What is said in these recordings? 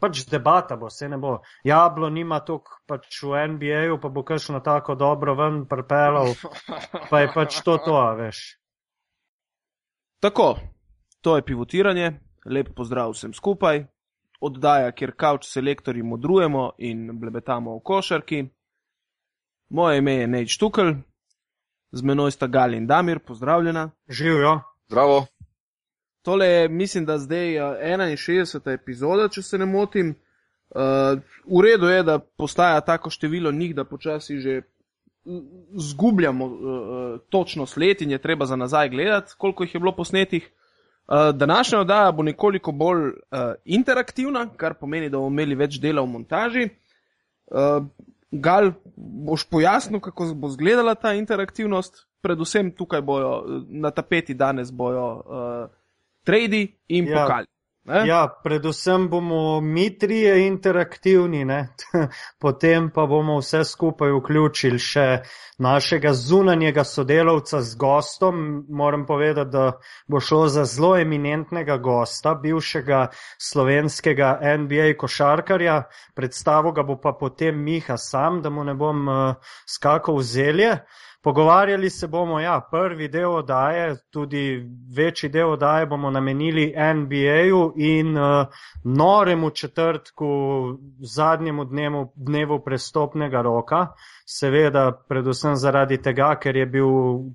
pač debata bo, se ne bo. Jablo nima tok pač v NBA-ju, pa bo kakšno tako dobro ven prepelal, pa je pač to to, veš. Tako, to je pivotiranje, lep pozdrav vsem skupaj, oddaja, kjer kavč selektorji modrujemo in blebetamo v košarki. Moje ime je Neč Tukl, z menoj sta Gal in Damir, pozdravljena. Živijo. Zdravo. Tole je, mislim, da zdaj uh, 61. epizoda, če se ne motim. Uh, v redu je, da postaja tako število njih, da počasi že zgubljamo uh, točno sled in je treba za nazaj gledati, koliko jih je bilo posnetih. Uh, današnja oddaja bo nekoliko bolj uh, interaktivna, kar pomeni, da bomo imeli več dela v montaži. Uh, Gal, boš pojasnil, kako bo izgledala ta interaktivnost? Predvsem tukaj bojo na tapeti danes bojo uh, tradi in Ja. pokali. Ne? Ja, predvsem bomo mi trije interaktivni, ne? potem pa bomo vse skupaj vključili še našega zunanjega sodelavca z gostom. Moram povedati, da bo šlo za zelo eminentnega gosta, bivšega slovenskega NBA košarkarja. Predstavo ga bo pa potem Miha sam, da mu ne bom uh, skakal v zelje. Pogovarjali se bomo, ja, prvi del oddaje, tudi večji del oddaje bomo namenili NBA-ju in uh, noremu četrtku, zadnjemu dnevu, dnevu prestopnega roka. Seveda, predvsem zaradi tega, ker je bil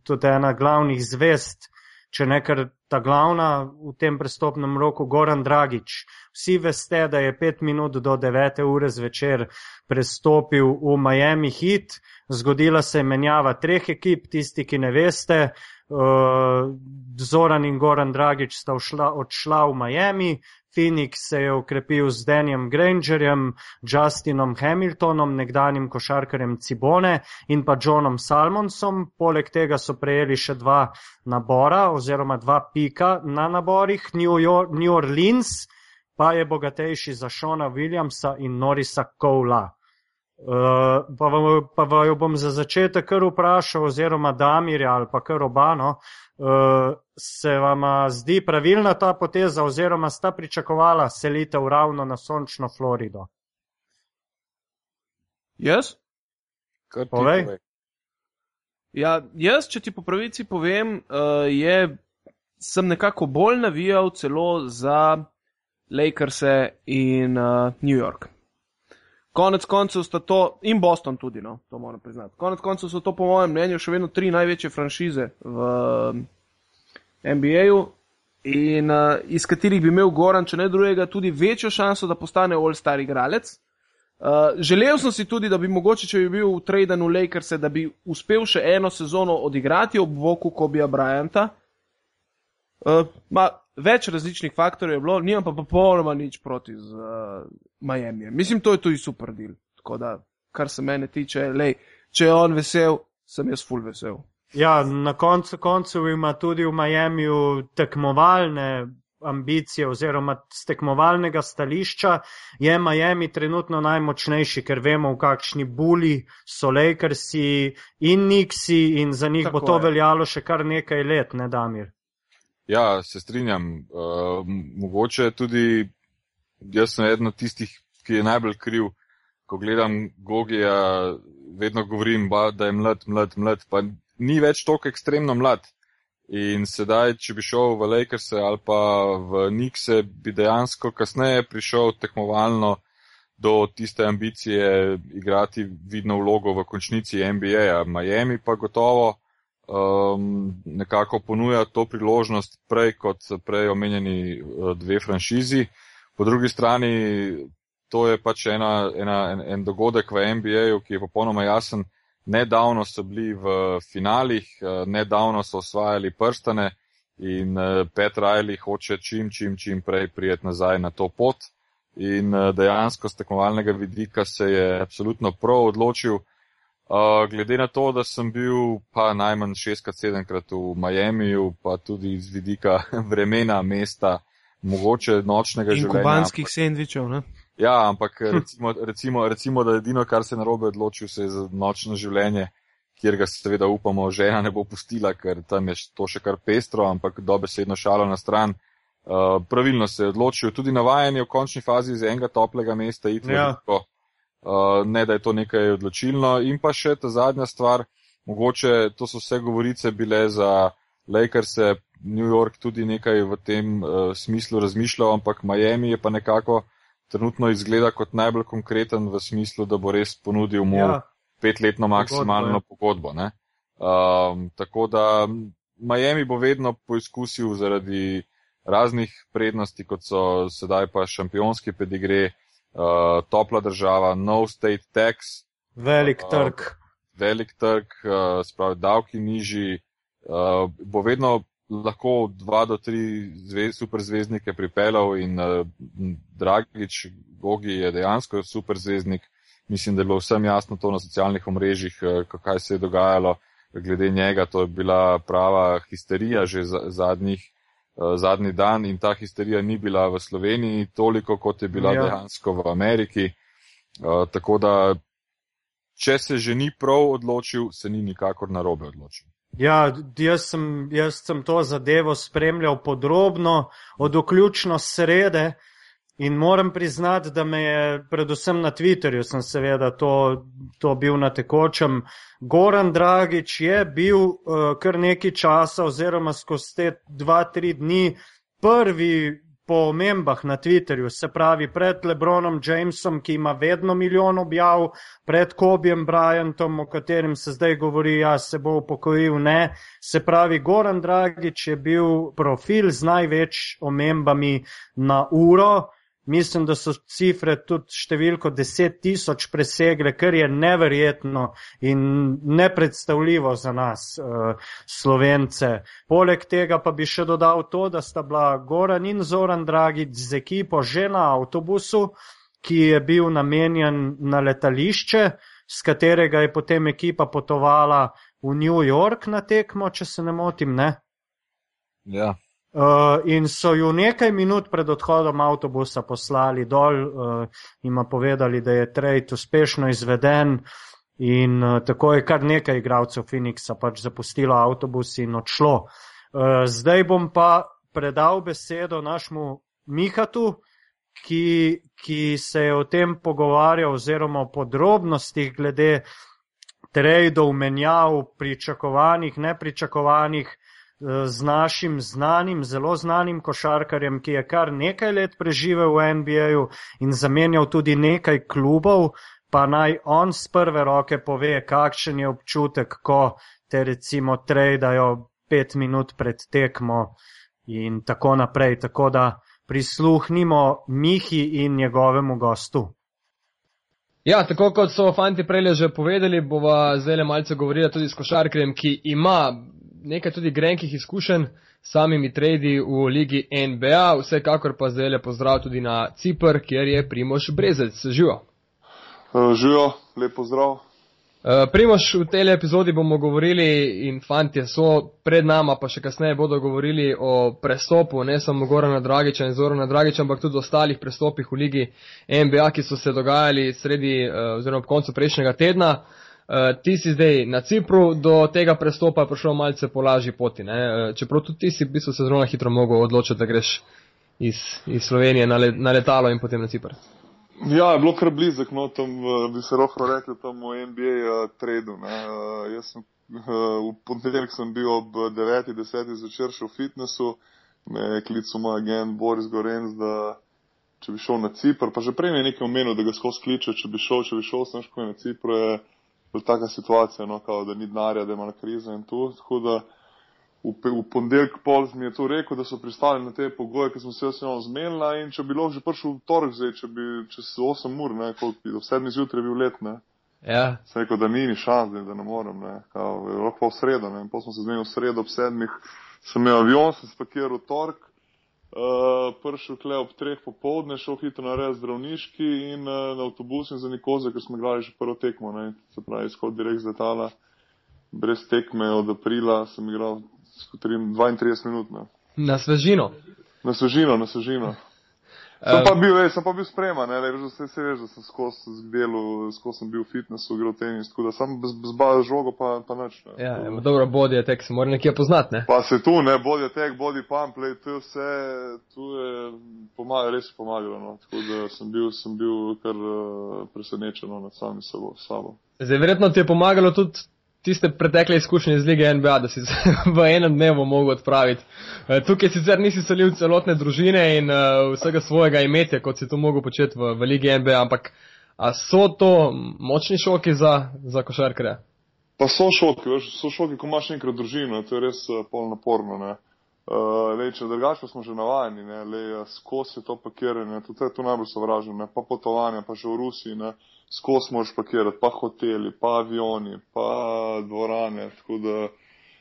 tudi ena glavnih zvest, če ne kar ta glavna v tem prestopnem roku, Goran Dragič. Vsi veste, da je pet minut do devete ure zvečer prestopil v Miami Heat. Zgodila se je menjava treh ekip, tisti, ki ne veste. Uh, Zoran in Goran Dragič sta všla, odšla v Miami, Phoenix se je ukrepil z Danijem Grangerjem, Justinom Hamiltonom, nekdanjim košarkarjem Cibone in pa Johnom Salmonsom. Poleg tega so prejeli še dva nabora oziroma dva pika na naborih. New, York, New Orleans pa je bogatejši za Šona Williamsa in Norisa Koula. Uh, pa, vam- pa vaju bom za začetek kar vprašal, oziroma Damirja ali pa kar obano, uh, se vam zdi pravilna ta poteza, oziroma sta pričakovala selitev ravno na sončno Florido? Jaz? Ti Povej. povej. Ja, jaz, če ti po pravici povem, uh, je, sem nekako bolj navijal celo za Lakers in uh, New York. Konec koncev sta to, in Boston tudi, no, to moram priznati. Konec koncev so to, po mojem mnenju, še vedno tri največje franšize v um, NBA-ju, in uh, iz katerih bi imel Goran, če ne drugega, tudi večjo šanso, da postane all-star igralec. Uh, želel sem si tudi, da bi mogoče, če bi bil v Tradenu Lakers, da bi uspel še eno sezono odigrati ob boku Kobija Bryanta. Uh, ma, več različnih faktorjev je bilo, nimam pa popolnoma nič proti z uh, Miami. Mislim, to je tudi super del. Tako da, kar se mene tiče, lej, če je on vesel, sem jaz full vesel. Ja, na koncu koncev ima tudi v Miamiju tekmovalne ambicije oziroma z tekmovalnega stališča je Miami trenutno najmočnejši, ker vemo, v kakšni buli so Lakersi in Nixi in za njih Tako bo to je. veljalo še kar nekaj let, ne Damir? Ja, se strinjam. Uh, mogoče tudi jaz sem eden od tistih, ki je najbolj kriv, ko gledam Gogija, vedno govorim, ba, da je mlad, mlad, mlad, pa ni več toliko ekstremno mlad. In sedaj, če bi šel v Lakers ali pa v Nixe, bi dejansko kasneje prišel tekmovalno do tiste ambicije igrati vidno vlogo v končnici NBA-ja. Miami pa gotovo um, nekako ponuja to priložnost prej kot prej omenjeni uh, dve franšizi. Po drugi strani, to je pač ena, ena, en, en dogodek v NBA-ju, ki je popolnoma jasen. Nedavno so bili v finalih, uh, nedavno so osvajali prstane in uh, Pet Riley hoče čim, čim, čim prej prijeti nazaj na to pot. In dejansko z tekmovalnega vidika se je absolutno prav odločil. Uh, glede na to, da sem bil pa najmanj šestkrat, sedemkrat v Miamiju, pa tudi iz vidika vremena, mesta, mogoče nočnega In življenja. kubanskih sendvičev, ne? Ja, ampak recimo, recimo, recimo, da edino, kar se narobe odločil, se je za nočno življenje, kjer ga seveda upamo, žena ne bo pustila, ker tam je to še kar pestro, ampak dobesedno šalo na stran. Uh, pravilno se je odločil, tudi navajanje v končni fazi iz enega toplega mesta, iti ja. tako, uh, ne da je to nekaj odločilno. In pa še ta zadnja stvar, mogoče to so vse govorice bile za Lakers, New York tudi nekaj v tem uh, smislu razmišljal, ampak Miami je pa nekako trenutno izgleda kot najbolj konkreten v smislu, da bo res ponudil mu ja. petletno maksimalno pogodbo. pogodbo um, tako da Miami bo vedno poizkusil zaradi raznih prednosti, kot so sedaj pa šampionski pedigre, uh, topla država, no state tax. Velik uh, trg. Velik trg, uh, spravi davki nižji, uh, bo vedno lahko dva do tri zve, superzvezdnike pripeljal in uh, Dragič Gogi je dejansko superzvezdnik. Mislim, da je bilo vsem jasno to na socialnih omrežjih, uh, kaj se je dogajalo glede njega. To je bila prava histerija že za, zadnjih, uh, zadnji dan in ta histerija ni bila v Sloveniji toliko, kot je bila ja. dejansko v Ameriki. Uh, tako da, če se že ni prav odločil, se ni nikakor narobe odločil. Ja, jaz sem, jaz sem to zadevo spremljal podrobno, od vključno srede in moram priznati, da me je predvsem na Twitterju, sem seveda to, to bil na tekočem. Goran Dragič je bil uh, kar nekaj časa oziroma skozi te dva, tri dni prvi po omembah na Twitterju, se pravi pred Lebronom Jamesom, ki ima vedno milijon objav, pred Kobijem Bryantom, o katerem se zdaj govori, ja se bo upokojil, ne. Se pravi, Goran Dragič je bil profil z največ omembami na uro. Mislim, da so cifre tudi številko deset tisoč presegle, kar je neverjetno in nepredstavljivo za nas, uh, slovence. Poleg tega pa bi še dodal to, da sta bila Goran in Zoran Dragic z ekipo že na avtobusu, ki je bil namenjen na letališče, s katerega je potem ekipa potovala v New York na tekmo, če se ne motim, ne? Ja. Uh, in so ju nekaj minut pred odhodom avtobusa poslali dol uh, in povedali, da je trade uspešno izveden. In uh, tako je kar nekaj igralcev Phoenixa pač zapustilo avtobus in odšlo. Uh, zdaj bom pa predal besedo našemu Mihatu, ki, ki se je o tem pogovarjal oziroma o podrobnostih glede tradeov, menjav, pričakovanih, nepričakovanih z našim znanim, zelo znanim košarkarjem, ki je kar nekaj let preživel v NBA-ju in zamenjal tudi nekaj klubov, pa naj on z prve roke pove, kakšen je občutek, ko te recimo trejdajo pet minut pred tekmo in tako naprej. Tako da prisluhnimo Mihi in njegovemu gostu. Ja, tako kot so fanti prej že povedali, bova zdaj le malce govorila tudi s košarkarjem, ki ima nekaj tudi grenkih izkušenj s samimi tradi v ligi NBA, vsekakor pa zdaj le pozdrav tudi na Cipr, kjer je Primoš Brezec. Živo. Uh, živo, lep pozdrav. Uh, Primoš, v tej epizodi bomo govorili in fantje so pred nama, pa še kasneje bodo govorili o prestopu, ne samo Gorana Dragiča in Zorana Dragiča, ampak tudi ostalih prestopih v ligi NBA, ki so se dogajali sredi uh, oziroma ob koncu prejšnjega tedna. Uh, Uh, ti si zdaj na Cipru, do tega prestopa je prišel malce po lažji poti. Uh, čeprav tudi ti si v bistvu se zelo hitro mogel odločiti, da greš iz, iz Slovenije na, le, na letalo in potem na Cipr. Ja, je bilo kar blizek, no, tam uh, bi se lahko rekel, tam v NBA uh, tradu. Uh, jaz sem uh, v ponedeljek sem bil ob 9.10. začer še v fitnessu, me klical moj agent Boris Gorenc, da če bi šel na Cipr, pa že prej mi je nekaj omenil, da ga skozi kliče, če bi šel, če bi šel, sem šel na Cipr. Je, taka situacija, no, kao, da ni denarja, da ima kriza in to. Tako da v, v ponedeljek pol mi je to rekel, da so pristali na te pogoje, ki smo se vsi njom zmenili in če bi lahko že prišel v torek zdaj, če bi čez 8 ur, ne, koliko bi do 7 zjutraj bil let, ne. Ja. Se rekel, da ni ni šans, da ne morem, ne. Kao, lahko pa v sredo, ne. Potem smo se zmenili v sredo ob 7. Sem imel avion, sem spakiral v torek. Uh, prišel tle ob treh popovdne, šel hitro na res zdravniški in uh, na avtobus in za Nikoze, ker smo igrali že prvo tekmo, ne, se pravi, izhod direkt z letala, brez tekme od aprila sem igral 32 minut. Ne. Na svežino. Na svežino, na svežino. Sem pa bil, ej, sem pa bil spreman, ne, veš, da se, se veš, da sem skozi delo, skozi sem bil v fitnessu, igral tenis, tako da sem bez, bez ba, žogo pa, pa nič. Ne. Ja, ja, dobro, body attack se mora nekje poznati, ne? Pa se tu, ne, body attack, body pump, lej, to je vse, tu je pomaga, res pomagalo, no. Tako da sem bil, sem bil kar uh, presenečen no, nad samim sabo. Zdaj, verjetno ti je pomagalo tudi tiste pretekle izkušnje iz lige NBA, da si se v enem dnevu mogel odpraviti. Eh, Tukaj sicer nisi selil celotne družine in uh, vsega svojega imetja, kot si to mogel početi v, v lige NBA, ampak a so to močni šoki za, za košarkarja? Pa so šoki, veš, so šoki, ko imaš enkrat družino, to je res uh, pol naporno, ne. Uh, lej, če drugače smo že navajeni, ne, lej, skozi to pakiranje, je to najbolj sovražno, ne, pa potovanja, pa že v Rusiji, ne, skozi moraš pakirati, pa hoteli, pa avioni, pa dvorane, tako da,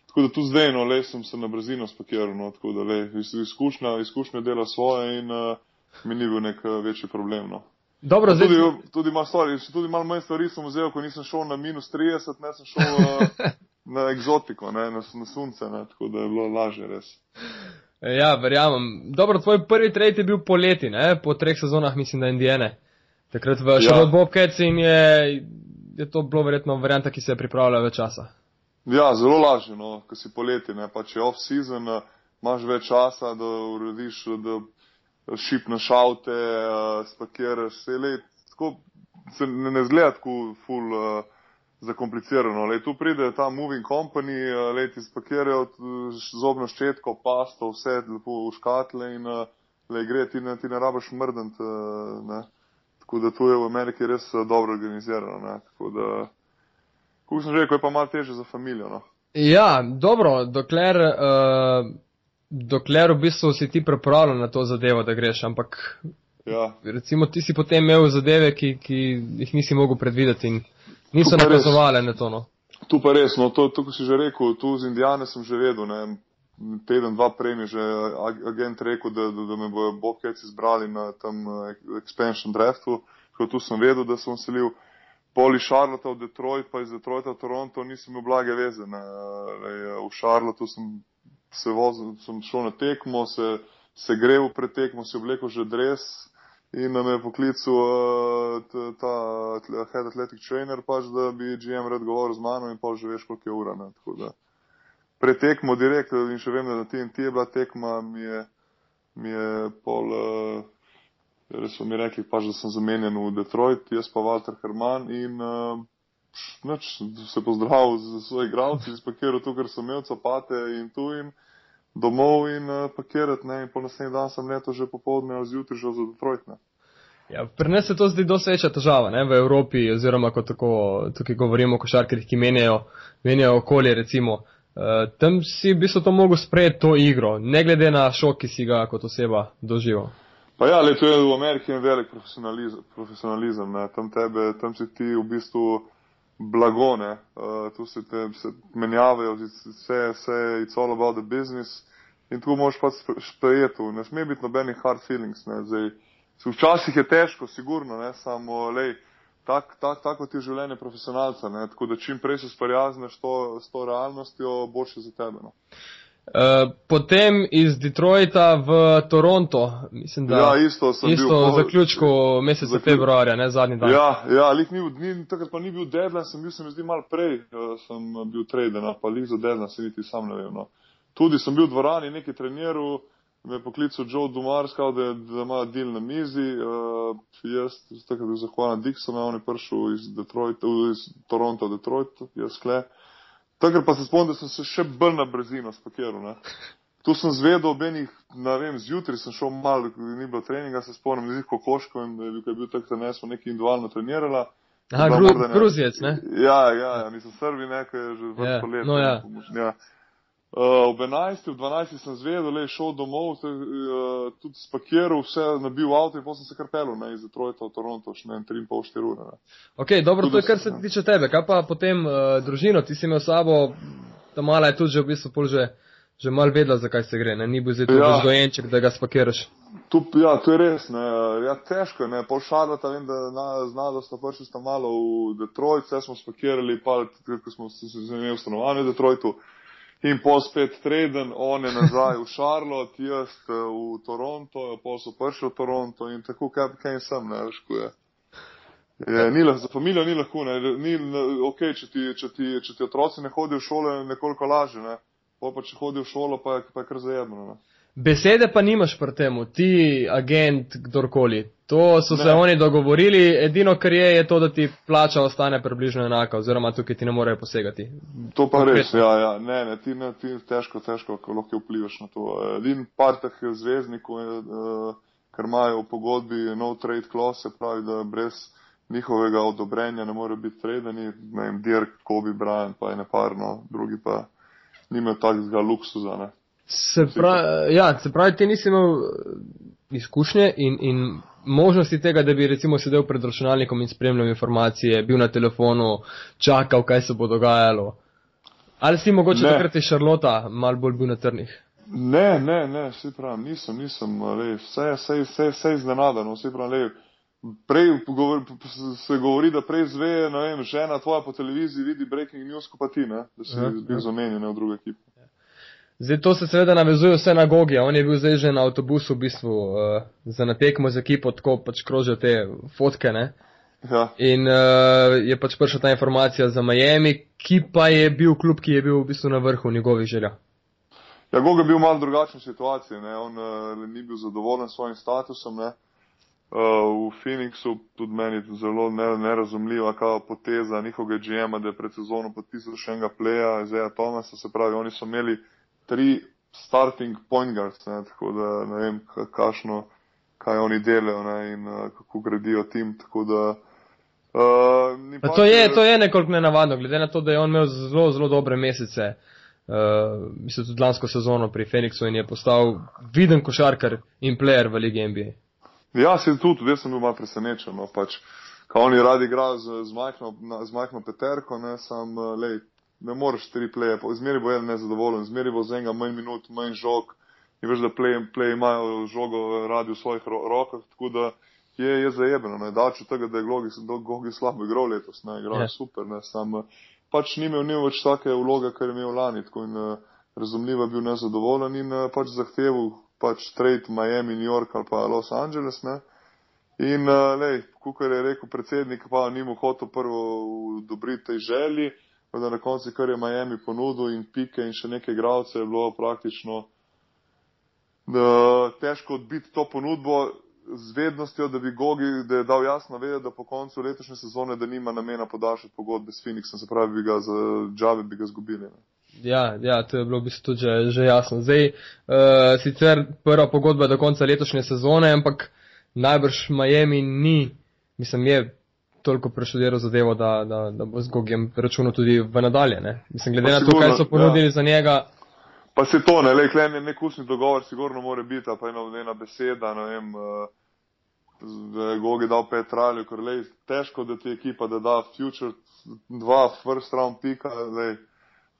tako da tu zdaj, no, le sem se na brzino spakiral, no, tako da, le, izkušnja, izkušnja dela svoje in uh, mi ni bil nek uh, večji problem, no. Dobro, zdaj, Tudi, tudi, malo stvari, tudi malo manj stvari sem vzel, ko nisem šel na minus 30, ne sem šel uh, na egzotiko, ne, na, na sunce, ne, tako da je bilo lažje res. ja, verjamem. Dobro, tvoj prvi trade je bil poleti, ne? po treh sezonah, mislim, da Indijane. Takrat v Charlotte ja. Bobcats in je, je to bilo verjetno varianta, ki se je pripravljala več časa. Ja, zelo lažje, no, ko si poleti, ne, pa če je off-season, uh, imaš več časa, da urediš, da šipneš avte, uh, spakiraš, vse let, tako se ne, ne zgleda tako ful uh, zakomplicirano. Lej, tu pride ta moving company, uh, lej, ti spakirajo zobno ščetko, pasto, vse lepo v škatle in uh, lej, gre, ti ne, ti ne rabiš mrdent, uh, ne. Tako da tu je v Ameriki res uh, dobro organizirano, ne. Tako da, kot sem že rekel, je pa malo teže za familijo, no. Ja, dobro, dokler, uh, dokler v bistvu si ti pripravljen na to zadevo, da greš, ampak Ja. recimo ti si potem imel zadeve, ki, ki jih nisi mogel predvideti in niso To nakazovale na to. No. Tu pa res, no, to, to, ko si že rekel, tu z Indijane sem že vedel, ne, teden, dva prej mi je že ag- agent rekel, da, da, da me bojo Bobcats izbrali na tem eh, expansion draftu, tako tu sem vedel, da sem selil poli Charlotte v Detroit, pa iz Detroita v Toronto nisem imel blage veze. Ne. Lej, v Charlotteu sem se vozil, sem šel na tekmo, se, se grev pred tekmo, si oblekel že dres in me je poklical uh, ta head athletic trainer, pač, da bi GM rad govoril z mano in pol že veš, koliko je ura. Ne. Tako da pretekmo direkt in še vem, da na TNT je bila tekma, mi je, mi je pol, uh, res so mi rekli pač, da sem zamenjen v Detroit, jaz pa Walter Herman in uh, Nič, se pozdravil z svojimi igralci, spakiral to, kar sem imel, copate in tu in domov in uh, pakirati, ne, in po naslednji dan sem leto že popovdne ali zjutraj že za Detroit, ne. Ja, pri nas se to zdi dosti večja težava ne, v Evropi, oziroma ko tako, tukaj govorimo o košarkarjih, ki menjajo, menjajo okolje. Recimo. Uh, tam si v bistvu to mogel sprejeti to igro, ne glede na šok, ki si ga kot oseba doživel. Pa ja, le, to je v Ameriki en velik profesionalizem, profesionalizem ne. Tam, tebe, tam si ti v bistvu blago, ne. Uh, tu se te se menjavajo, vse, vse, it's all about the business in tu moraš pač sp- sprejeti, ne sme biti nobenih hard feelings, ne. Zdaj, včasih je težko, sigurno, ne, samo, lej, tak, tak, tako ti je življenje profesionalca, ne, tako da čim prej se sprijazneš to, s to realnostjo, boljše za tebe, no. Uh, potem iz Detroita v Toronto, mislim, da Ja, isto sem bil isto pol- v zaključku meseca zaključ- februarja, ne zadnji dan. Ja, ja, lih ni, bil- ni, takrat pa ni bil deadline, sem bil, se mi zdi, malo prej, uh, sem bil traden, pa lih za deadline se niti sam ne vem. No. Tudi sem bil v dvorani, nekaj treniral, me je poklical Joe Dumar, skal, da, da ima deal na mizi, uh, jaz takrat bil zahvalan Dixona, on je prišel iz Detroita, iz Toronto, v Detroit, jaz kle. Takrat pa se spomnim, da sem se še bolj na brzino spakiral, ne. Tu sem zvedel ob enih, ne vem, zjutraj sem šel malo, ni bilo treninga, se spomnim, z kokoško in da je bil, ko je bil takrat, ne smo nekaj individualno trenirala. Aha, Gru, ne- Gruzijec, ne? Ja, ja, ja, mislim, Srbi nekaj je že Ja, vrsto let. no ne, ja. pomoč- ja. Uh, ob 11, ob 12 sem zvedel, le šel domov, se, uh, tudi spakiral, vse nabil avto in potem sem se kar pelil, ne, iz Detroita v Toronto, še ne, 3,5-4 ure, ne. Ok, dobro, to je Tudi kar se ja. tiče tebe. Kaj pa potem uh, družino, ti si imel sabo, ta mala je tudi že v bistvu pol že, že mal vedela, zakaj se gre, ne? ni bil zdaj tu Ja. dojenček, da ga spakiraš. Tu, ja, to je res, ne, ja, težko je, ne, pol Šarlata, vem, da na, zna, da sta prišli sta malo v Detroit, vse smo spakirali, pa ko smo se, se imeli stanovanje v Detroitu, In pol spet treden, on je nazaj v Charlotte, jaz eh, v Toronto, pol so prišli v Toronto in tako kaj, kaj sem, ne veš, ko je. Je, lahko, za familijo ni lahko, ne, ni, ok, če ti, če, ti, če ti otroci ne hodijo v šolo, je nekoliko lažje, ne, pol pa če hodijo v šolo, pa je, pa je kar zajemno, ne. Besede pa nimaš pri tem, ti agent, kdorkoli. To so se Ne. oni dogovorili, edino kar je, je to, da ti plača ostane približno enaka, oziroma tukaj ti ne morejo posegati. To pa res, Konkretno. ja, ja, ne, ne, ti, ne, ti težko, težko, ko lahko vplivaš na to. Edin par teh zvezdnikov, eh, ker imajo v pogodbi no trade clause, se pravi, da brez njihovega odobrenja ne more biti tradeni, ne vem, Dirk, Kobe Bryant, pa je neparno, drugi pa nimajo takega luksuza, ne. Se pravi, ja, se pravi, ti nisi imel eh, izkušnje in, in možnosti tega, da bi recimo sedel pred računalnikom in spremljal informacije, bil na telefonu, čakal, kaj se bo dogajalo. Ali si mogoče Ne. takrat je Šarlota mal bolj bil na trnih? Ne, ne, ne, vsi pravim, nisem, nisem, le, vse, vse, vse, vse iznenadano, vsi pravim, le, prej govor, se govori, da prej zve, ne vem, žena tvoja po televiziji vidi breaking news, ko pa ti, ne, da si Ja, bil ja. zamenjen v drugo ekipo. Zdaj to se seveda navezuje vse na Gogija. On je bil zdaj že na avtobusu v bistvu uh, za natekmo z ekipo, tako pač krožijo te fotke. Ne? Ja, In uh, je pač prišla ta informacija za Miami, ki pa je bil klub, ki je bil v bistvu na vrhu njegovih želja. ja Gog je bil malo drugačen situaciji, ne, on uh, ni bil zadovoljen s svojim statusom, ne. Uh, v Phoenixu tudi meni zelo ne, nerazumljiva kao poteza njihovega GM-a, da je pred sezono podpisal še enega pleja, Zeja Tomasa, se pravi, oni so imeli tri starting point guards, ne, tako da ne vem, ka- kakšno, kaj oni delajo ne, in uh, kako gradijo tim, da. Uh, Pa to je, to je nekoliko nenavadno, glede na to, da je on imel zelo, zelo dobre mesece. Uh, mislim, tudi lansko sezono pri Phoenixu in je postal viden košarkar in player v Ligi NBA. Ja, se tudi, tudi sem bil malo presenečen. No, pač, Kaj oni radi igrajo z, z, majhno, na- z majhno peterko, ne, sam, lej, ne moreš tri pleje, zmeri bo eden nezadovoljen, zmeri bo z enega manj minut, manj žog. In veš, da pleji play imajo žogo radi v svojih ro rokah, tako da je, je zajebeno. Ne, dač od tega, da je Gogi, Gogi slabo igral letos, ne, igral je Ja. super, ne, sam, eh, pač ni imel, ni več take vloge, kar je imel lani, tako in eh, razumljivo je bil nezadovoljen in eh, pač zahteval pač trade Miami, New York ali pa Los Angeles, ne. In, uh, lej, kukor je rekel predsednik, pa ni mu hotel prvo odobriti tej želji, da na koncu, kar je Miami ponudil in pike in še nekaj igralcev, je bilo praktično da, težko odbiti to ponudbo z vednostjo, da bi Gogi, da je dal jasno vedeti, da po koncu letošnje sezone, da nima namena podaljšati pogodbe s Phoenixom, se pravi, bi ga za džave bi ga zgubili. Ne. Ja, ja, to je bilo v bistvu tudi že, že jasno. Zdaj, uh, sicer prva pogodba do konca letošnje sezone, ampak najbrž Miami ni, mislim, je toliko preštudiral zadevo, da, da, da bo z Gogjem računal tudi v nadalje. Ne? Mislim, glede Pa na to, sigurno, kaj so ponudili ja. za njega, Pa se to ne, le, kle je nek usni dogovor, sigurno mora biti, pa ena, ena beseda, ne vem, eh, da je Gogi dal pet traljev, ker lej, težko, da ti ekipa, da da future dva first round pika, lej,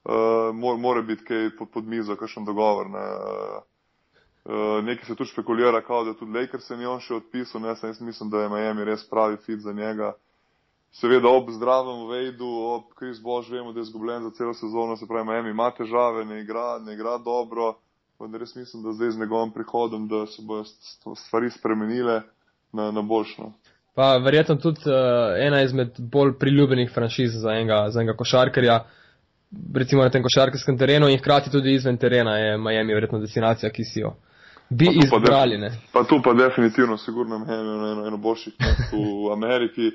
uh, mora, mora biti kaj pod, pod mizo, kakšen dogovor, ne. Uh, nekaj se tu špekulira, kao, da tudi Lakers ni on še odpisal, ne, jaz mislim, da je Miami res pravi fit za njega. Seveda ob zdravem Vejdu, ob Chris Bož vemo, da je izgubljen za celo sezono, se pravi, Miami ima težave, ne igra, ne igra dobro, vendar res mislim, da zdaj z njegovim prihodom, da se bodo st- stvari spremenile na, na boljšno. pa verjetno tudi uh, ena izmed bolj priljubljenih franšiz za enega, za enega košarkarja, recimo na tem košarkarskem terenu in hkrati tudi izven terena je Miami verjetno destinacija, ki si jo bi Pa pa izbrali. def- Ne? Pa tu pa definitivno, sigurno Miami je eno, eno boljših mest v Ameriki,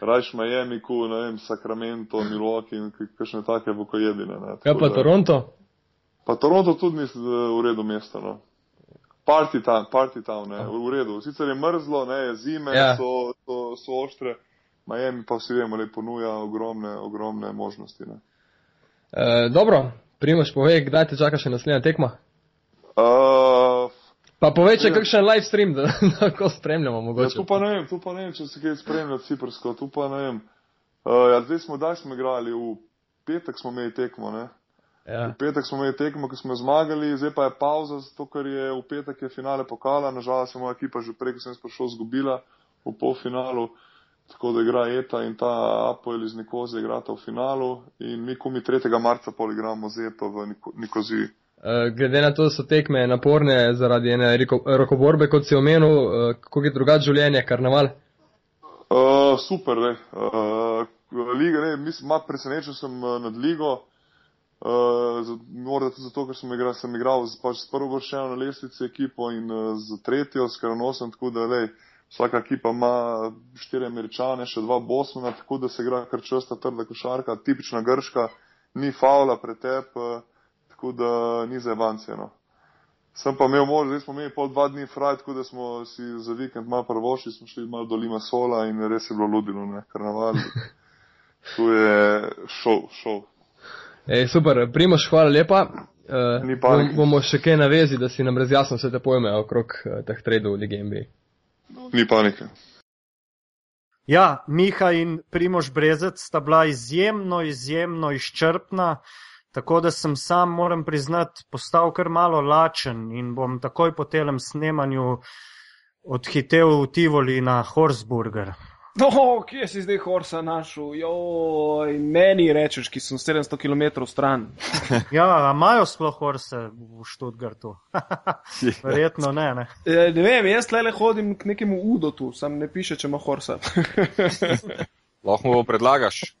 rajš Miami, ku, ne vem, Sacramento, Milwaukee in kakšne take vokojebine. Ne, Kaj pa da- Toronto? Pa Toronto tudi ni v redu mesto. No. Party town, party town, ne, v redu. Sicer je mrzlo, ne, je zime, Ja. so, so, so ostre, Miami pa vsi vemo, da ponuja ogromne, ogromne možnosti. Ne. E, dobro, Primoš, povej, kdaj te čaka še naslednja tekma? Uh, Pa povej, če Ja. kakšen live stream, da da lahko spremljamo ja, mogoče. tu pa ne vem, tu pa ne vem, če se kaj spremlja ciprsko, tu pa ne vem. Uh, ja, zdaj smo, daj smo igrali, v petek smo imeli tekmo, ne. Ja. V petek smo imeli tekmo, ki smo zmagali, zdaj pa je pauza, zato ker je v petek je finale pokala, nažalost je moja ekipa že preko sem sprašal zgubila v polfinalu. tako da igra Eta in ta Apoel iz Nikoze igrata v finalu in mi kumi 3. marca pol igramo z Eto v Nikoziji. Eh, glede na to, da so tekme naporne zaradi ene rokoborbe, kot si omenil, eh, kako je drugače življenje, karnaval? Uh, super, ne. Uh, liga, ne, mislim, malo presenečen sem nad ligo. Uh, morda tudi zato, ker sem igral, sem igral z, pač s prvo vršeno na lestvici ekipo in uh, z tretjo, s karonosom, tako da lej, vsaka ekipa ima štiri američane, še dva bosmana, tako da se igra kar česta trda košarka, tipična grška, ni faula, pretep. Uh, tako da ni za evancije. No. Sem pa imel možnost, zdaj smo imeli pol dva dni fraj, tako da smo si za vikend malo prvošli, smo šli malo do Lima Sola in res je bilo ludilo, ne, karnaval. Tu je šov, šov. Ej, super, Primoš, hvala lepa. Uh, bom, bomo še kaj navezi, da si nam razjasnil vse te pojme okrog uh, teh tradov v Ligi NBA. Ni panike. Ja, Miha in Primož Brezec sta bila izjemno, izjemno izčrpna. Tako da sem sam, moram priznati, postal kar malo lačen in bom takoj po telem snemanju odhitev v Tivoli na Horsburger. No, kje si zdaj Horsa našel? Joj, meni rečeš, ki sem 700 km stran. ja, imajo sploh Horse v Študgartu? Verjetno ne, ne. Ja, ne vem, jaz le hodim k nekemu Udotu, sam ne piše, če ima Horsa. Lahko mu predlagaš.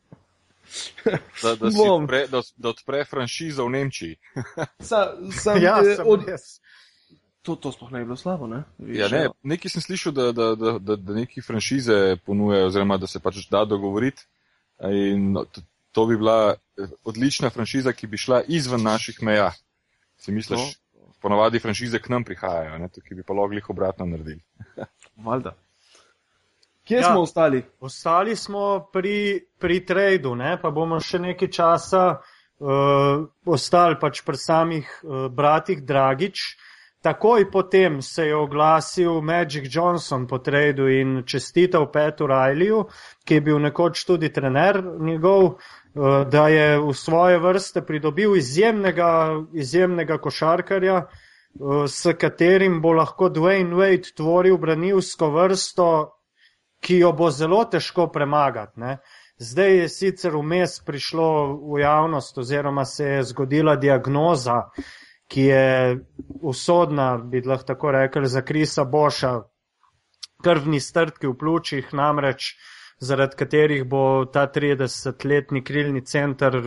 da, da, odpre, da, da odpre franšizo v Nemčiji. sa, sam, ja, eh, od... to, to sploh ne bi bilo slabo. Ne? Ja, ne, nekaj sem slišal, da, da, da, da, da neki franšize ponujajo, oziroma da se pač da dogovoriti. In to, to bi bila eh, odlična franšiza, ki bi šla izven naših meja. Si misliš, no. ponovadi franšize k nam prihajajo, ne? tukaj bi pa loglih obratno naredili. Valjda. Kje ja, smo ostali? Ostali smo pri, pri tradu, pa bomo še nekaj časa uh, ostali pač pri samih uh, bratih Dragič. Takoj potem se je oglasil Magic Johnson po tradu in čestital Petu Rajliju, ki je bil nekoč tudi trener njegov, uh, da je v svoje vrste pridobil izjemnega, izjemnega košarkarja, uh, s katerim bo lahko Dwayne Wade tvoril branilsko vrsto ki jo bo zelo težko premagati. Ne. Zdaj je sicer vmes prišlo v javnost oziroma se je zgodila diagnoza, ki je usodna, bi lahko tako rekel, za Krisa Boša, krvni strtki v pljučih, namreč zaradi katerih bo ta 30-letni krilni center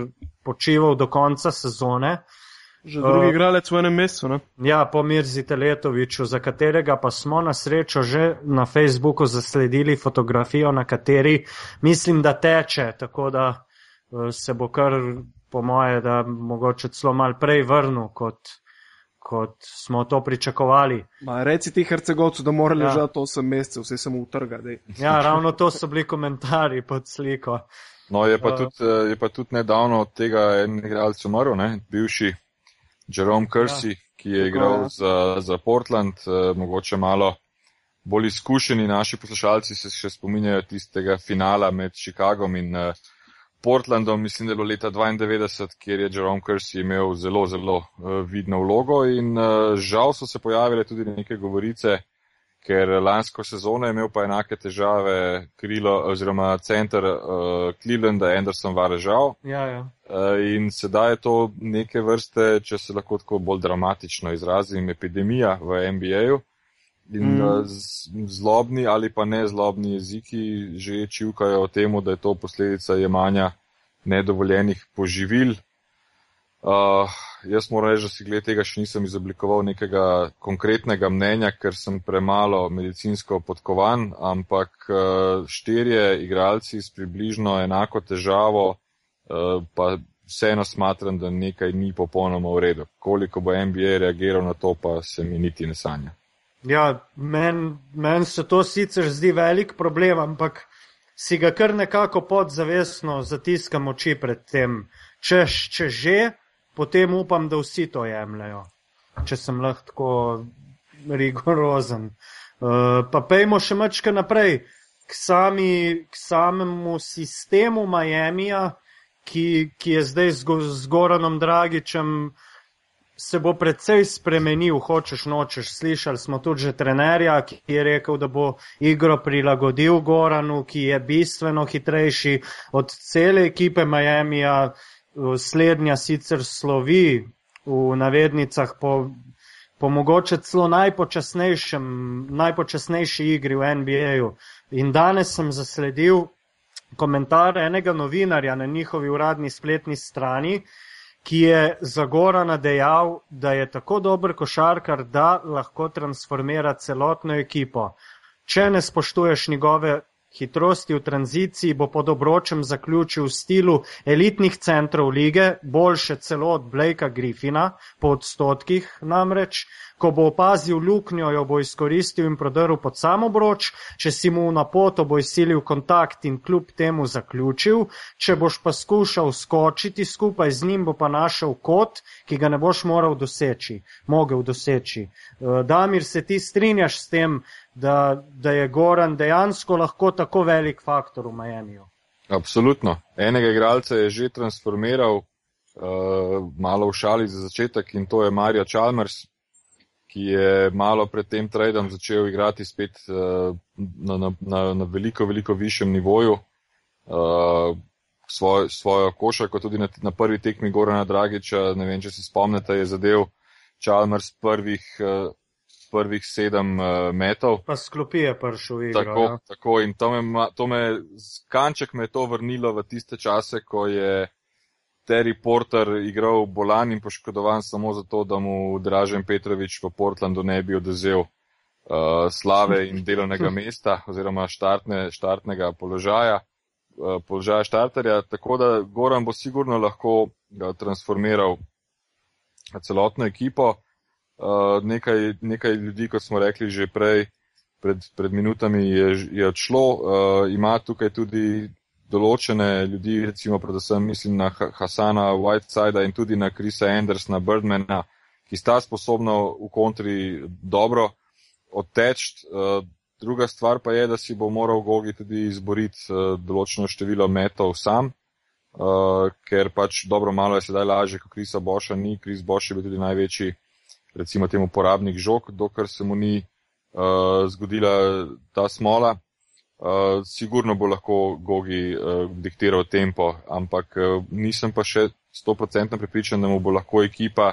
počival do konca sezone. Že drugi uh, igralec v enem mestu. Ne? Ja, po Mirzi Teletoviču, za katerega pa smo na srečo že na Facebooku zasledili fotografijo, na kateri mislim, da teče, tako da uh, se bo kar po moje, da mogoče celo mal prej vrnil, kot, kot smo to pričakovali. Ma, reci ti Hercegovcu, da mora ja. ležati 8 mesecev, vse samo utrga. Ja, ravno to so bili komentarji pod sliko. No, je pa, uh, tudi, je pa tudi nedavno od tega en igralec umrl, bivši Jerome Kersey, ja, ki je igral ja. za, za Portland, uh, mogoče malo bolj izkušeni naši poslušalci se še spominjajo tistega finala med Chicagom in uh, Portlandom, mislim, da je bilo leta 92, kjer je Jerome Kersey imel zelo, zelo uh, vidno vlogo in uh, žal so se pojavile tudi neke govorice, ker lansko sezono je imel pa enake težave krilo oziroma center uh, Clevelanda Anderson Varežal. Ja, ja. Uh, in sedaj je to neke vrste, če se lahko tako bolj dramatično izrazim, epidemija v NBA-ju. In mm. uh, zlobni ali pa ne zlobni jeziki že čivkajo o tem, da je to posledica jemanja nedovoljenih poživil. Uh, jaz moram reči, da si glede tega še nisem izoblikoval nekega konkretnega mnenja, ker sem premalo medicinsko podkovan, ampak uh, štirje igralci s približno enako težavo, uh, pa vseeno smatram, da nekaj ni popolnoma v redu. Koliko bo NBA reagiral na to, pa se mi niti ne sanja. Ja, meni men se to sicer zdi velik problem, ampak si ga kar nekako podzavestno zatiskam oči pred tem. Če, če že, potem upam, da vsi to jemljajo, če sem lahko tako rigorozen. Uh, pa pejmo še mačka naprej k, sami, k samemu sistemu Miamija, ki, ki je zdaj z, z Goranom Dragičem se bo precej spremenil, hočeš nočeš. Slišali smo tudi že trenerja, ki je rekel, da bo igro prilagodil Goranu, ki je bistveno hitrejši od cele ekipe Miamija. Slednja sicer slovi v navednicah po, po mogoče celo najpočasnejši igri v NBA-ju. In danes sem zasledil komentar enega novinarja na njihovi uradni spletni strani, ki je za Gorana dejal, da je tako dober košarkar, da lahko transformira celotno ekipo. Če ne spoštuješ njegove hitrosti v tranziciji, bo pod obročem zaključil v stilu elitnih centrov lige, boljše celo od Blakea Griffina, po odstotkih namreč. Ko bo opazil luknjo, jo bo izkoristil in prodrl pod samo broč, če si mu na poto bo izsilil kontakt in kljub temu zaključil, če boš pa skušal skočiti skupaj z njim, bo pa našel kot, ki ga ne boš moral doseči, mogel doseči. Damir, se ti strinjaš s tem, da, da je Goran dejansko lahko tako velik faktor v Miamiju. Absolutno. Enega igralca je že transformiral, uh, malo v šali za začetek, in to je Mario Chalmers, ki je malo pred tem tradom začel igrati spet uh, na, na, na, na veliko, veliko višjem nivoju. Uh, svoj, svojo košarko tudi na, na prvi tekmi Gorana Dragiča, ne vem, če se spomnite, je zadev Chalmers prvih uh, prvih sedem uh, metov. Pa sklopi je prišel igro. Tako, ja. tako in to me, to me, kanček me je to vrnilo v tiste čase, ko je Terry Porter igral bolan in poškodovan samo zato, da mu Dražen Petrovič v Portlandu ne bi odezel uh, slave in delovnega mesta oziroma štartne, štartnega položaja, uh, položaja štarterja. Tako da Goran bo sigurno lahko uh, transformiral celotno ekipo. Uh, nekaj, nekaj ljudi, kot smo rekli že prej, pred, pred minutami, je, je odšlo. Uh, ima tukaj tudi določene ljudi, recimo predvsem mislim na Hasana Whitesida in tudi na Krisa Andersona, Birdmana, ki sta sposobna v kontri dobro odteč. Uh, druga stvar pa je, da si bo moral Gogi tudi izboriti uh, določeno število metov sam. Uh, ker pač dobro malo je sedaj lažje, ko Krisa Boša ni, Kris Boš je bil tudi največji recimo temu uporabnik žog, dokler se mu ni uh, zgodila ta smola. Uh, sigurno bo lahko Gogi uh, diktiral tempo, ampak uh, nisem pa še 100% pripričan, da mu bo lahko ekipa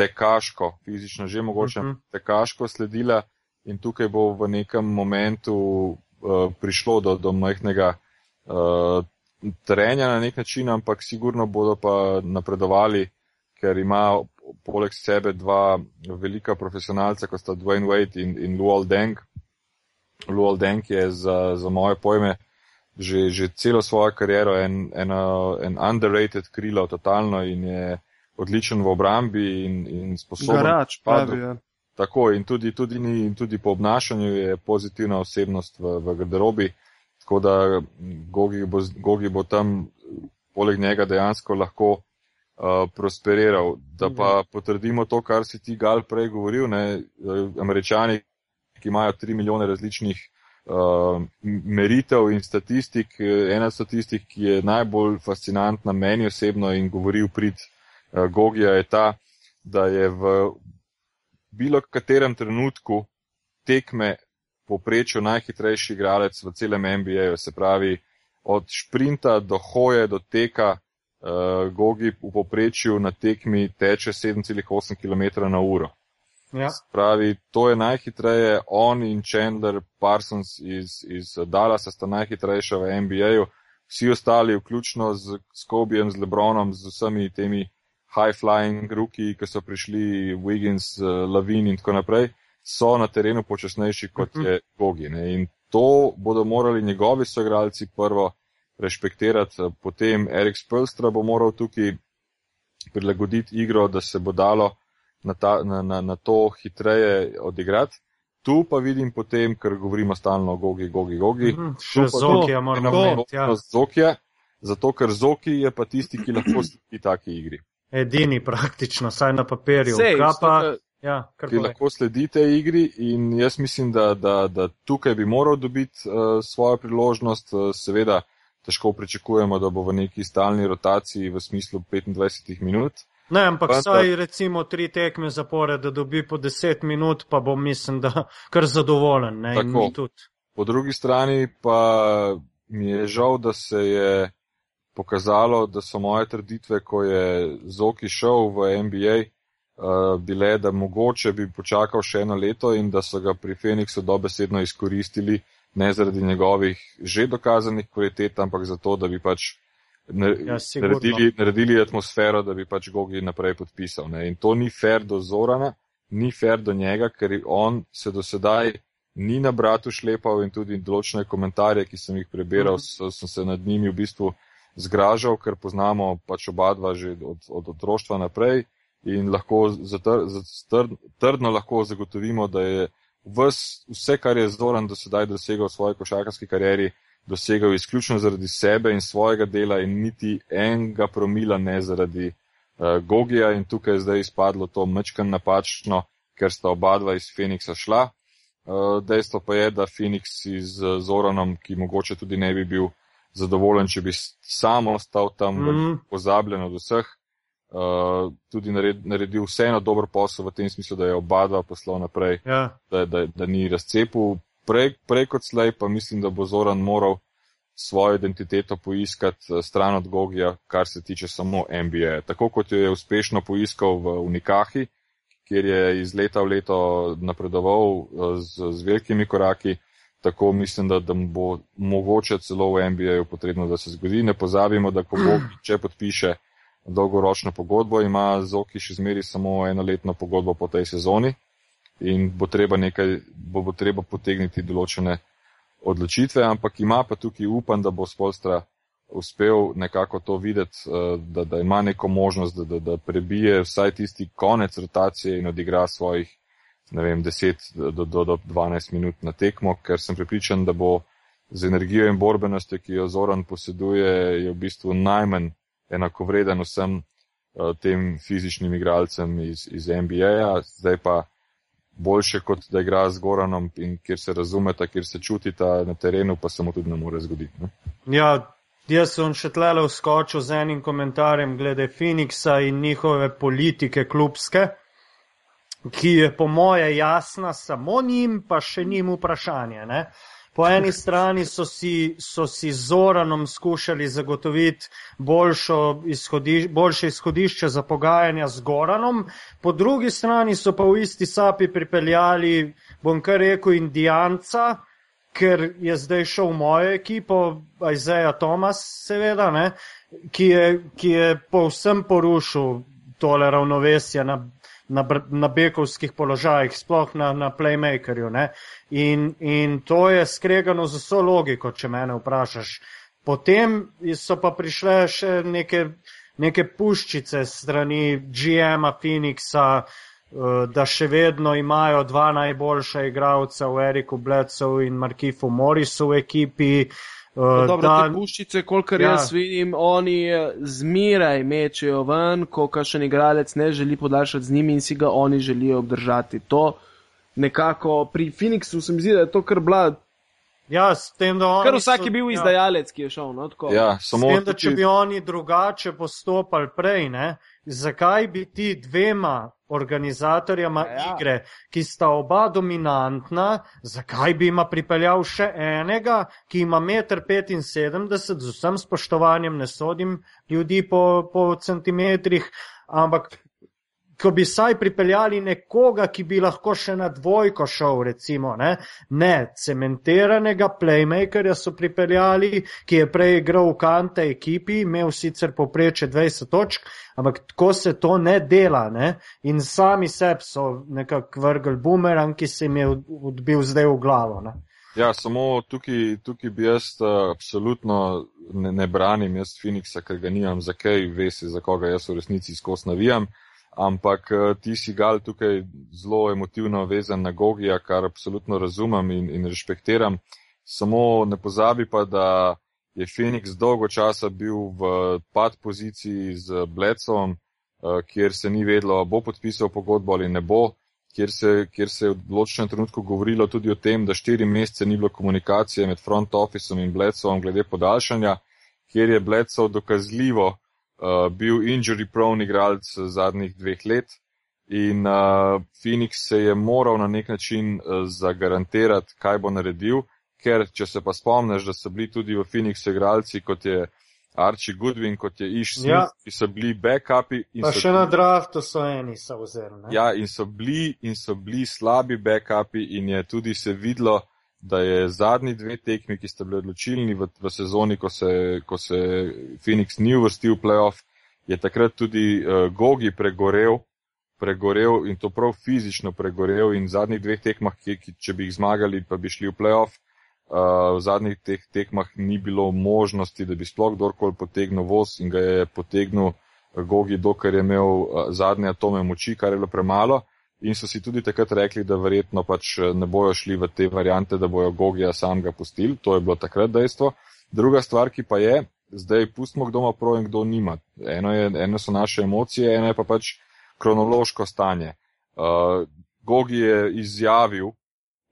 tekaško, fizično že mogoče uh mhm. -huh. tekaško sledila in tukaj bo v nekem momentu uh, prišlo do, do majhnega uh, trenja na nek način, ampak sigurno bodo pa napredovali, ker ima poleg sebe dva velika profesionalca, kot sta Dwayne Wade in, in Luol Deng. Luol Deng je za, za moje pojme že, že celo svojo kariero en, en, en underrated krilo totalno in je odličen v obrambi in, in sposoben. Garač, pravi, ja. Tako in tudi, tudi, ni, in tudi po obnašanju je pozitivna osebnost v, v garderobi, tako da Gogi bo, Gogi bo tam poleg njega dejansko lahko uh, prosperiral. Da pa mhm. potrdimo to, kar si ti gal prej govoril, ne, američani, ki imajo tri milijone različnih uh, meritev in statistik, ena statistik, ki je najbolj fascinantna meni osebno in govori v prid uh, Gogija, je ta, da je v bilo katerem trenutku tekme poprečju najhitrejši igralec v celem NBA-ju, se pravi od šprinta do hoje, do teka, uh, Gogi v poprečju na tekmi teče 7,8 km na uro. Ja. Pravi, to je najhitreje, on in Chandler Parsons iz, iz Dallasa sta najhitrejša v NBA-ju, vsi ostali, vključno z, z Kobijem, z Lebronom, z vsemi temi high-flying ruki, ki so prišli, Wiggins, uh, Lavin in tako naprej, so na terenu počasnejši kot mhm. je Gogi. Ne? In to bodo morali njegovi soigralci prvo rešpektirati. Potem Erik Spelstra bo moral tukaj prilagoditi igro, da se bo dalo na, ta, na, na, na to hitreje odigrati. Tu pa vidim potem, ker govorimo stalno o Gogi, Gogi, Gogi. Mhm, še Zokija moramo imeti. Ja. Zokija, zato ker Zoki je pa tisti, ki lahko sledi taki igri. Edini praktično, saj na papirju. Sej, pa, ja, ki lahko sledi tej igri in jaz mislim, da, da, da tukaj bi moral dobiti uh, svojo priložnost, uh, seveda težko pričakujemo, da bo v neki stalni rotaciji v smislu 25 minut. Ne, ampak Pa- vsaj recimo tri tekme zapore, da dobi po deset minut, pa bom mislim, da kar zadovoljen. Ne, Tako. Po drugi strani pa mi je žal, da se je pokazalo, da so moje trditve, ko je Zoki šel v NBA, uh, bile, da mogoče bi počakal še eno leto in da so ga pri Feniksu dobesedno izkoristili, ne zaradi njegovih že dokazanih kvalitet, ampak zato, da bi pač Ja, sigurno. naredili, naredili atmosfero, da bi pač Gogi naprej podpisal. Ne. In to ni fair do Zorana, ni fair do njega, ker on se do sedaj ni na bratu šlepal in tudi določene komentarje, ki sem jih prebiral, Mhm. so, sem se nad njimi v bistvu zgražal, ker poznamo pač oba dva že od, od otroštva naprej in lahko zatr, zatr, trdno lahko zagotovimo, da je vs, vse, kar je Zoran do sedaj dosegel v svoji košarkarski karieri, dosegel izključno zaradi sebe in svojega dela in niti enega promila ne zaradi uh, Gogija in tukaj je zdaj izpadlo to mečkan napačno, ker sta oba dva iz Feniksa šla. Uh, dejstvo pa je, da Phoenix z uh, Zoranom, ki mogoče tudi ne bi bil zadovoljen, če bi sam ostal tam mm. Mhm. pozabljen od vseh, uh, tudi nared, naredil vseeno dober posel v tem smislu, da je oba dva poslal naprej Ja. da, da, da ni razcepil. Prej, prej kot slej pa mislim, da bo Zoran moral svojo identiteto poiskati eh, stran od Gogija, kar se tiče samo NBA. Tako kot jo je uspešno poiskal v Unikahi, kjer je iz leta v leto napredoval eh, z, z velikimi koraki, tako mislim, da, da bo mogoče celo v NBA-ju potrebno, da se zgodi. Ne pozabimo, da ko Gogi, če podpiše dolgoročno pogodbo, ima Zoki še zmeri samo enoletno pogodbo po tej sezoni in bo treba nekaj, bo, bo treba potegniti določene odločitve, ampak ima pa tukaj upam, da bo Spolstra uspel nekako to videti, eh, da, da ima neko možnost, da, da, da prebije vsaj tisti konec rotacije in odigra svojih, ne vem, 10 do, do, do 12 minut na tekmo, ker sem pripričan, da bo z energijo in borbenostjo, ki jo Zoran poseduje, je v bistvu najmanj enakovreden vsem eh, tem fizičnim igralcem iz, iz NBA-ja, zdaj pa boljše kot da igra z Goranom in kjer se razumeta, kjer se čutita na terenu, pa se mu tudi ne more zgoditi. Ne? Ja, jaz sem še tlele vskočil z enim komentarjem glede Phoenixa in njihove politike klubske, ki je po moje jasna samo njim, pa še njim vprašanje. Ne? Po eni strani so si, so si z Zoranom skušali zagotoviti izhodiš, boljše izhodišče za pogajanja z Goranom, po drugi strani so pa v isti sapi pripeljali, bom kar rekel, Indijanca, ker je zdaj šel v mojo ekipo, Isaiah Thomas, seveda, ne, ki, je, ki je povsem porušil tole ravnovesje na, na, na bekovskih položajih, sploh na, na playmakerju. Ne. In, in to je skregano z vso logiko, če mene vprašaš. Potem so pa prišle še neke, neke puščice strani GM-a Phoenixa, eh, da še vedno imajo dva najboljša igralca v Eriku Bledsoe in Markifu Morrisu v ekipi. Eh, Dobro, da, te puščice, kolikor Ja. ja. jaz vidim, oni eh, zmeraj mečejo ven, ko kakšen igralec ne želi podaljšati z njimi in si ga oni želijo obdržati. To nekako pri Phoenixu se mi zdi, da je to kar bila, ja, s tem, da oni kar vsak so- je bil ja. izdajalec, ki je šel. No, tako. Ja, S samo tem, da če bi oni drugače postopali prej, ne, zakaj bi ti dvema organizatorjama Ja. ja. igre, ki sta oba dominantna, zakaj bi ima pripeljal še enega, ki ima 1,75 m, z vsem spoštovanjem ne sodim ljudi po, po centimetrih, ampak ko bi saj pripeljali nekoga, ki bi lahko še na dvojko šel, recimo, ne, ne cementiranega playmakerja so pripeljali, ki je prej igral v kante ekipi, imel sicer popreče 20 točk, ampak tako se to ne dela, ne, in sami sebi so nekako vrgli bumerang, ki se jim je odbil zdaj v glavo, ne. Ja, samo tukaj, tukaj bi jaz uh, absolutno ne, ne branim, jaz Phoenixa, ker ga nimam za kaj, vesi, za koga jaz v resnici skos navijam. Ampak uh, ti si gal tukaj zelo emotivno vezan na Gogija, kar absolutno razumem in, in respektiram. Samo ne pozabi pa, da je Phoenix dolgo časa bil v pad poziciji z Bledsovom, uh, kjer se ni vedlo, bo podpisal pogodbo ali ne bo kjer se, kjer se je v določenem trenutku govorilo tudi o tem, da štiri mesece ni bilo komunikacije med front officem in Bledsovom glede podaljšanja, kjer je Bledsov dokazljivo uh, bil injury prone igralec zadnjih dveh let in uh, Phoenix se je moral na nek način uh, zagarantirati, kaj bo naredil, ker če se pa spomniš, da so bili tudi v Phoenixu igralci, kot je Archie Goodwin, kot je Ish Smith, Ja. ki so bili backupi. in Pa še na draftu so eni so vzeli. ne. Ja, in so bili, in so bili slabi backupi in je tudi se videlo, da je zadnji dve tekmi, ki sta bili odločilni v, v sezoni, ko se, ko se Phoenix ni uvrstil v playoff, je takrat tudi uh, Gogi pregorel, pregorel in to prav fizično pregorel in v zadnjih dveh tekmah, ki, ki, če bi jih zmagali, pa bi šli v playoff, uh, v zadnjih teh tekmah ni bilo možnosti, da bi sploh kdorkoli potegnil voz in ga je potegnil Gogi, dokler je imel uh, zadnje atome moči, kar je bilo premalo. In so si tudi takrat rekli, da verjetno pač eh, ne bojo šli v te variante, da bojo Gogija samega pustili. To je bilo takrat dejstvo. Druga stvar, ki pa je, zdaj pustimo, kdo ima prav in kdo nima. Eno, je, eno so naše emocije, eno je pa pač kronološko stanje. Uh, Gogi je izjavil,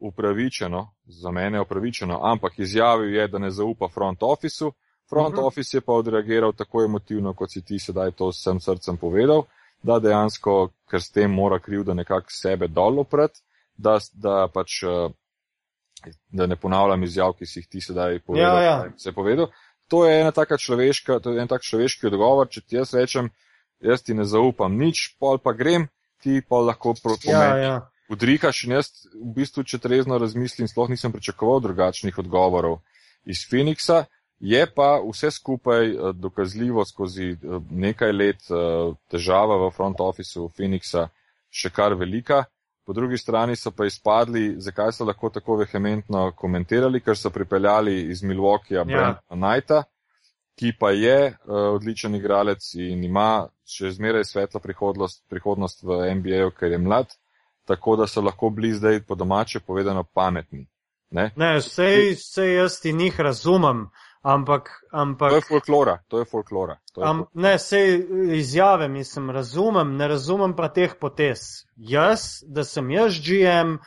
upravičeno, za mene upravičeno, ampak izjavil je, da ne zaupa front officeu. Front uh Mhm. -huh. office je pa odreagiral tako emotivno, kot si ti sedaj to s vsem srcem povedal, da dejansko, ker s tem mora krivda nekako sebe dol opret, da, da pač, eh, da ne ponavljam izjav, ki si jih ti sedaj povedal, Ja, ja. se povedal. To je ena taka človeška, to je en tak človeški odgovor, če ti jaz rečem, jaz ti ne zaupam nič, pol pa grem, ti pa lahko proti Ja, meni ja. udrikaš in jaz v bistvu, če trezno razmislim, sploh nisem pričakoval drugačnih odgovorov iz Phoenixa. Je pa vse skupaj eh, dokazljivo skozi eh, nekaj let eh, težava v front officeu Phoenixa še kar velika. Po drugi strani so pa izpadli, zakaj so lahko tako vehementno komentirali, ker so pripeljali iz Milwaukeeja Ja. Brenda Knighta, ki pa je uh, odličen igralec in ima še zmeraj svetlo prihodnost, prihodnost v NBA-ju, ker je mlad, tako da so lahko bili zdaj po domače povedano pametni. Ne? Ne, vse, vse jaz ti njih razumem, ampak, ampak To je folklora, to je folklora. To je Am, ne, sej izjave mislim, razumem, ne razumem pa teh potez. Jaz, da sem jaz GM,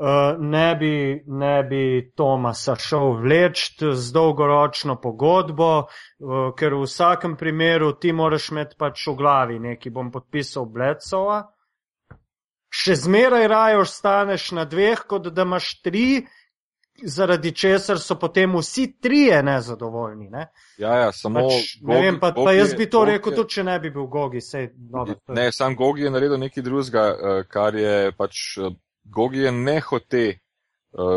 uh, ne bi, ne bi Tomasa šel vleč z dolgoročno pogodbo, uh, ker v vsakem primeru ti moraš imeti pač v glavi neki, bom podpisal Blecova. Še zmeraj raje ostaneš na dveh, kot da imaš tri, zaradi česar so potem vsi trije nezadovoljni. Ne? Ja, ja, samo. Pač, ne Gogi- vem, pa, pa Gogi jaz je- bi to Gogi rekel, tudi če ne bi bil Gogi. Sej, dobro, to je- Ne, sam Gogi je naredil nekaj drugega, eh, kar je pač. eh, Gogi je nehote, eh,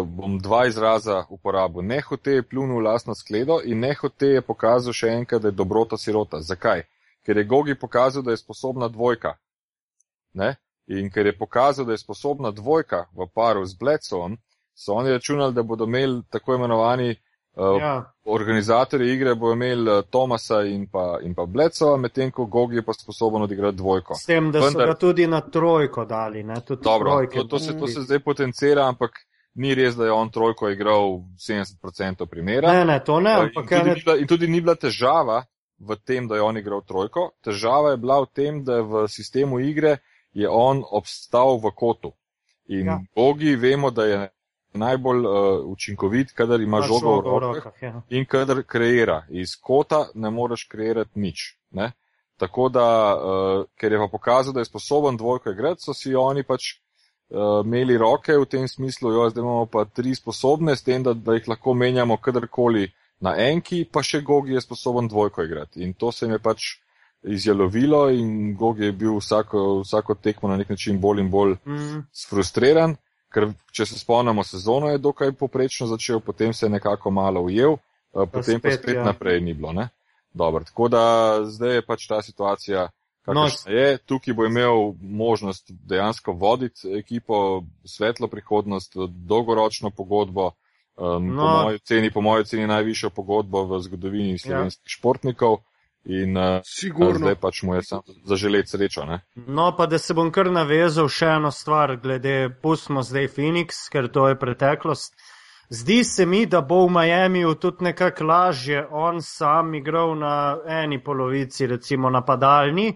bom dva izraza uporabil, nehote je pljunil v lastno skledo in nehote je pokazal še enkrat, da je dobrota sirota. Zakaj? Ker je Gogi pokazal, da je sposobna dvojka. Ne? In ker je pokazal, da je sposobna dvojka v paru z Bledsovom, so oni računali, da bodo imeli tako imenovani uh, Ja, organizatorji igre bo imel eh, Tomasa in pa, in pa Blecova, medtem ko Gogi je pa sposoben odigrati dvojko. s tem, da so Vendar- ga tudi na trojko dali. Ne, tudi Dobro, trojke. to, to, se, to se zdaj potencira, ampak ni res, da je on trojko igral 70% primera. Ne, ne, to ne, Eh, in, ampak tudi ni bila, in tudi ni bila težava v tem, da je on igral trojko. Težava je bila v tem, da v sistemu igre je on obstal v kotu. In ja. Gogi vemo, da je najbolj uh, učinkovit, kadar ima imaš žogo v žogo rokah. ja. in kadar kreira. Iz kota ne moreš kreirati nič. Ne? Tako da, uh, ker je pa pokazal, da je sposoben dvojko igrati, so si oni pač uh, imeli roke v tem smislu, jo, zdaj imamo pa tri sposobne, s tem, da, da jih lahko menjamo kadarkoli na enki, pa še Gogi je sposoben dvojko igrati. In to se jim je pač izjalovilo in Gogi je bil vsako, vsako tekmo na nek način bolj in bolj Mm, sfrustriran, ker če se spomnimo sezono, je dokaj poprečno začel, potem se je nekako malo ujel, eh, potem pa spet, spet ja. naprej ni bilo. Ne? Dobro, tako da zdaj je pač ta situacija, No, kakršna je. Tukaj bo imel možnost dejansko voditi ekipo, svetlo prihodnost, dolgoročno pogodbo. Um, No. po, moji oceni, po moji oceni najvišjo pogodbo v zgodovini slovenskih športnikov in uh, Sigurno. zdaj pač mu je samo zaželeti srečo. Ne? No, pa da se bom kar navezal še eno stvar, glede, pustimo zdaj Phoenix, ker to je preteklost. Zdi se mi, da bo v Miamiju tudi nekako lažje on sam igral na eni polovici, recimo napadalni,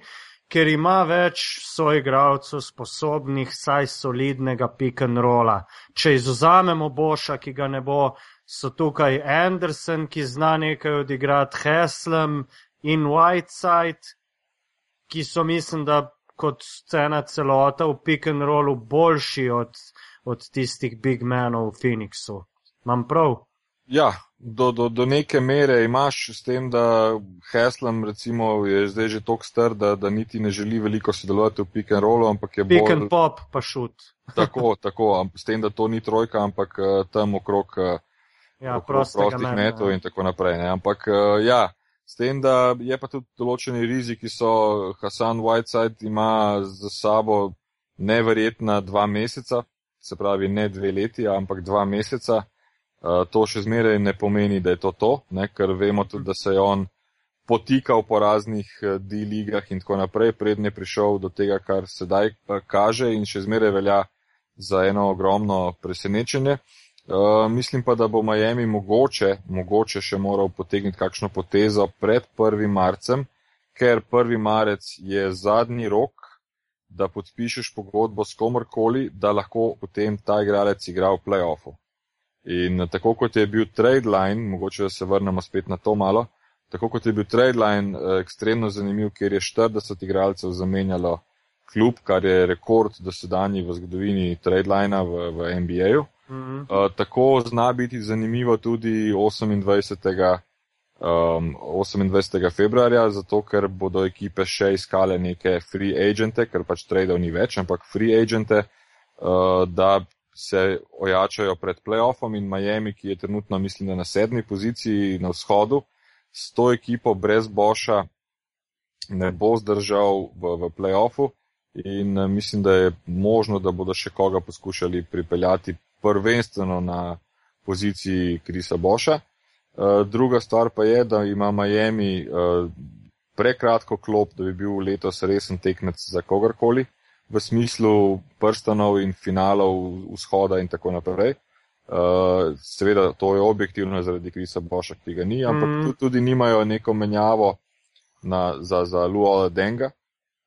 ker ima več soigralcev sposobnih saj solidnega pick and rolla. Če izuzamemo Boša, ki ga ne bo, so tukaj Anderson, ki zna nekaj odigrati, Heslem in Whiteside, ki so, mislim, da kot scena celota v pick and rollu boljši od, od tistih big menov v Phoenixu. Imam prav? Ja, do, do, do neke mere imaš s tem, da Heslam recimo je zdaj že tok star, da, da niti ne želi veliko sodelovati v pick and rollu, ampak je Pick bolj and pop pa šut. tako, tako, s tem, da to ni trojka, ampak uh, tam okrog, uh, Ja, okrog prostih metov ja. in tako naprej. Ne? Ampak uh, ja, s tem, da je pa tudi določeni riziki so, Hasan Whiteside ima za sabo neverjetna dva meseca, se pravi ne dve leti, ampak dva meseca. Uh, to še zmeraj ne pomeni, da je to to, ne? ker vemo tudi, da se je on potikal po raznih eh, D-ligah in tako naprej, predn je prišel do tega, kar sedaj eh, kaže in še zmeraj velja za eno ogromno presenečenje. Uh, mislim pa, da bo Miami mogoče, mogoče še moral potegniti kakšno potezo pred 1. marcem, ker 1. marec je zadnji rok, da podpišeš pogodbo s komorkoli, da lahko potem ta igralec igra v playoffu. In tako kot je bil trade line, mogoče se vrnemo spet na to malo, tako kot je bil trade line eh, ekstremno zanimiv, ker je 40 igralcev zamenjalo klub, kar je rekord dosedanji v zgodovini trade linea v, v NBA-ju. Mhm. Uh, tako zna biti zanimivo tudi 28. Um, 28. februarja, zato ker bodo ekipe še iskale neke free agente, ker pač tradeov ni več, ampak free agente, uh, da se ojačajo pred playoffom in Miami, ki je trenutno, mislim, na sedmi poziciji na vzhodu, s to ekipo brez Boša ne bo zdržal v, v playoffu in eh, mislim, da je možno, da bodo še koga poskušali pripeljati prvenstveno na poziciji Krisa Boša. Uh, druga stvar pa je, da ima Miami uh, prekratko klop, da bi bil letos resen tekmec za kogarkoli, v smislu prstanov in finalov vzhoda in tako naprej. Uh, seveda to je objektivno zaradi Krisa Boša, ki ga ni, ampak mm. tudi nimajo neko menjavo na, za, za Luola Denga.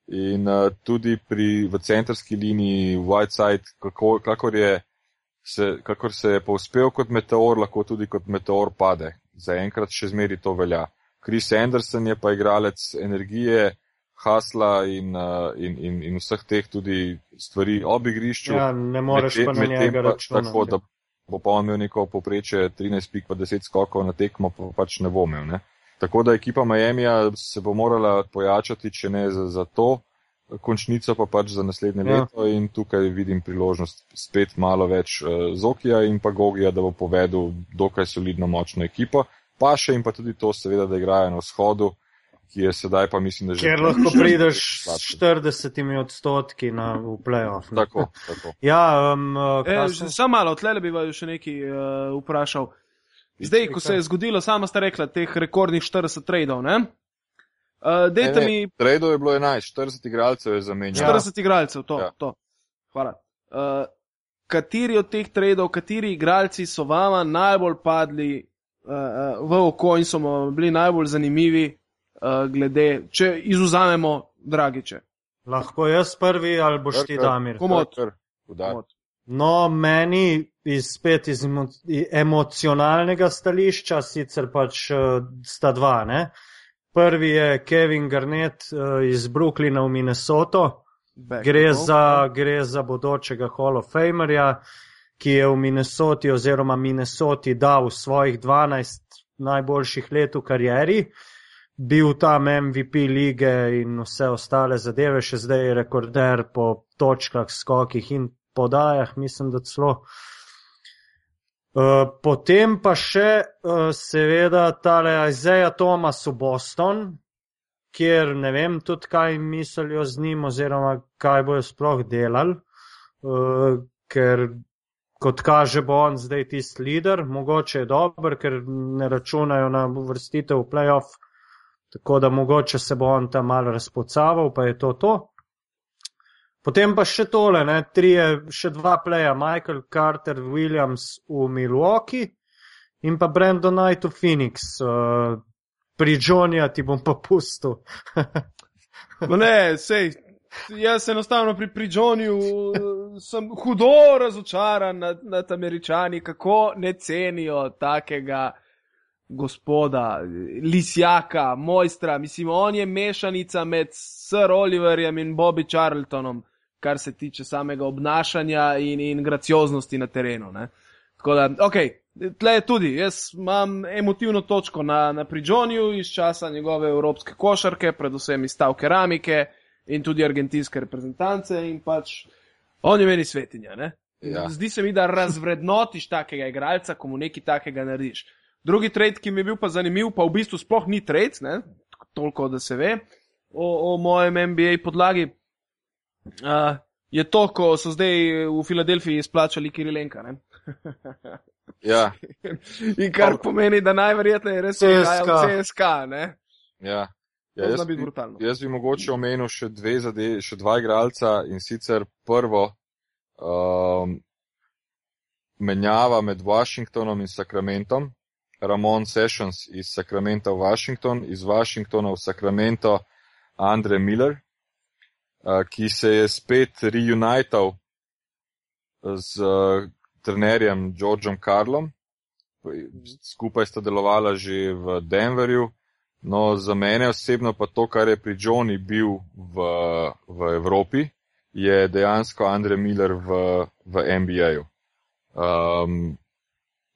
In uh, tudi pri, v centrski liniji Whiteside, kako, kakor, je, se, kakor se je povspel kot meteor, lahko tudi kot meteor pade. Zaenkrat še zmeri to velja. Chris Anderson je pa igralec energije, hasla in, uh, in, in, in vseh teh tudi stvari ob igrišču. Ja, ne moreš Medtem- pa na njega pa računati. Tako, da bo pa imel neko poprečje 13 pik pa 10 skokov na tekmo, pa pač ne bo imel. Ne? Tako da ekipa Miamija se bo morala pojačati, če ne za, za to končnico, pa pač za naslednje Ja. leto in tukaj vidim priložnost spet malo več uh, Zokija in pa Gogija, da bo povedal dokaj solidno močno ekipo. Pa še in pa tudi to seveda, da igrajo na vzhodu, ki je sedaj pa mislim, da že. Ker lahko prideš s slabši. 40 odstotki na, v playoff. Tako, tako. Ja, um, uh, E, Samo malo, tle bi vaju še nekaj uh, vprašal. Zdaj, ko se je zgodilo, sama sta rekla, teh rekordnih 40 tradeov, ne? Uh, dejte Ne, ne, mi Tradov je bilo 11, 40 igralcev je zamenjalo. 40 igralcev, to. Ja. to. Hvala. Uh, kateri od teh tradov, kateri igralci so vama najbolj padli uh, v oko in so vam bili najbolj zanimivi, uh, glede, če izuzamemo Dragiče? lahko jaz prvi ali boš ti. Damir? Komod. Komod. No, meni iz spet iz emo, emocionalnega stališča, sicer pač uh, sta dva. Ne? Prvi je Kevin Garnett uh, iz Brooklyna v Minnesoto. Back Gre za, gre za bodočega Hall of Famerja, ki je v Minnesoti oziroma Minnesoti dal svojih 12 najboljših let v karieri, bil tam MVP lige in vse ostale zadeve, še zdaj je rekorder po točkah, skokih in podajah, mislim, da celo. Uh, potem pa še uh, seveda tale Isaiah Thomas v Boston, kjer ne vem tudi, kaj mislijo z njim oziroma kaj bojo sploh delali, uh, ker kot kaže bo on zdaj tisti lider, mogoče je dober, ker ne računajo na vrstitev v playoff, tako da mogoče se bo on tam malo razpocaval, pa je to to. Potem pa še tole, ne, trije, še dva pleja, Michael Carter Williams v Milwaukee in pa Brandon Knight v Phoenix. Uh, pri Johnnyja ti bom pa pustil. Ma ne, sej, jaz enostavno pri, pri Johnnyju uh, sem hudo razočaran nad, nad američani, kako ne cenijo takega gospoda, Lisjaka, mojstra, mislim, on je mešanica med Sir Oliverjem in Bobby Charltonom, kar se tiče samega obnašanja in, in gracioznosti na terenu. Ne. Tako da, ok, tle je tudi, jaz imam emotivno točko na, na Prižonju iz časa njegove evropske košarke, predvsem iz stav keramike in tudi argentinske reprezentance in pač on je meni svetinja. Ne. Ja. Zdi se mi, da razvrednotiš takega igralca, ko mu nekaj takega narediš. Drugi trade, ki mi je bil pa zanimiv, pa v bistvu sploh ni trade, ne? toliko da se ve o, o mojem NBA podlagi, uh, je to, ko so zdaj v Filadelfiji izplačali Kirilenka. ja. In kar pomeni, da najverjetneje res je CSK. CSK ja. Ja, jaz, bi, jaz bi mogoče omenil še, dve zade, še dva igralca in sicer prvo um, menjava med Washingtonom in Sacramentom. Ramon Sessions iz Sacramento v Washington, iz Washingtona v Sacramento Andre Miller, ki se je spet reunital z uh, trenerjem Georgeom Carlom. Skupaj sta delovala že v Denverju. No, za mene osebno pa to, kar je pri Johni bil v, v Evropi, je dejansko Andre Miller v, v NBA-ju. Um,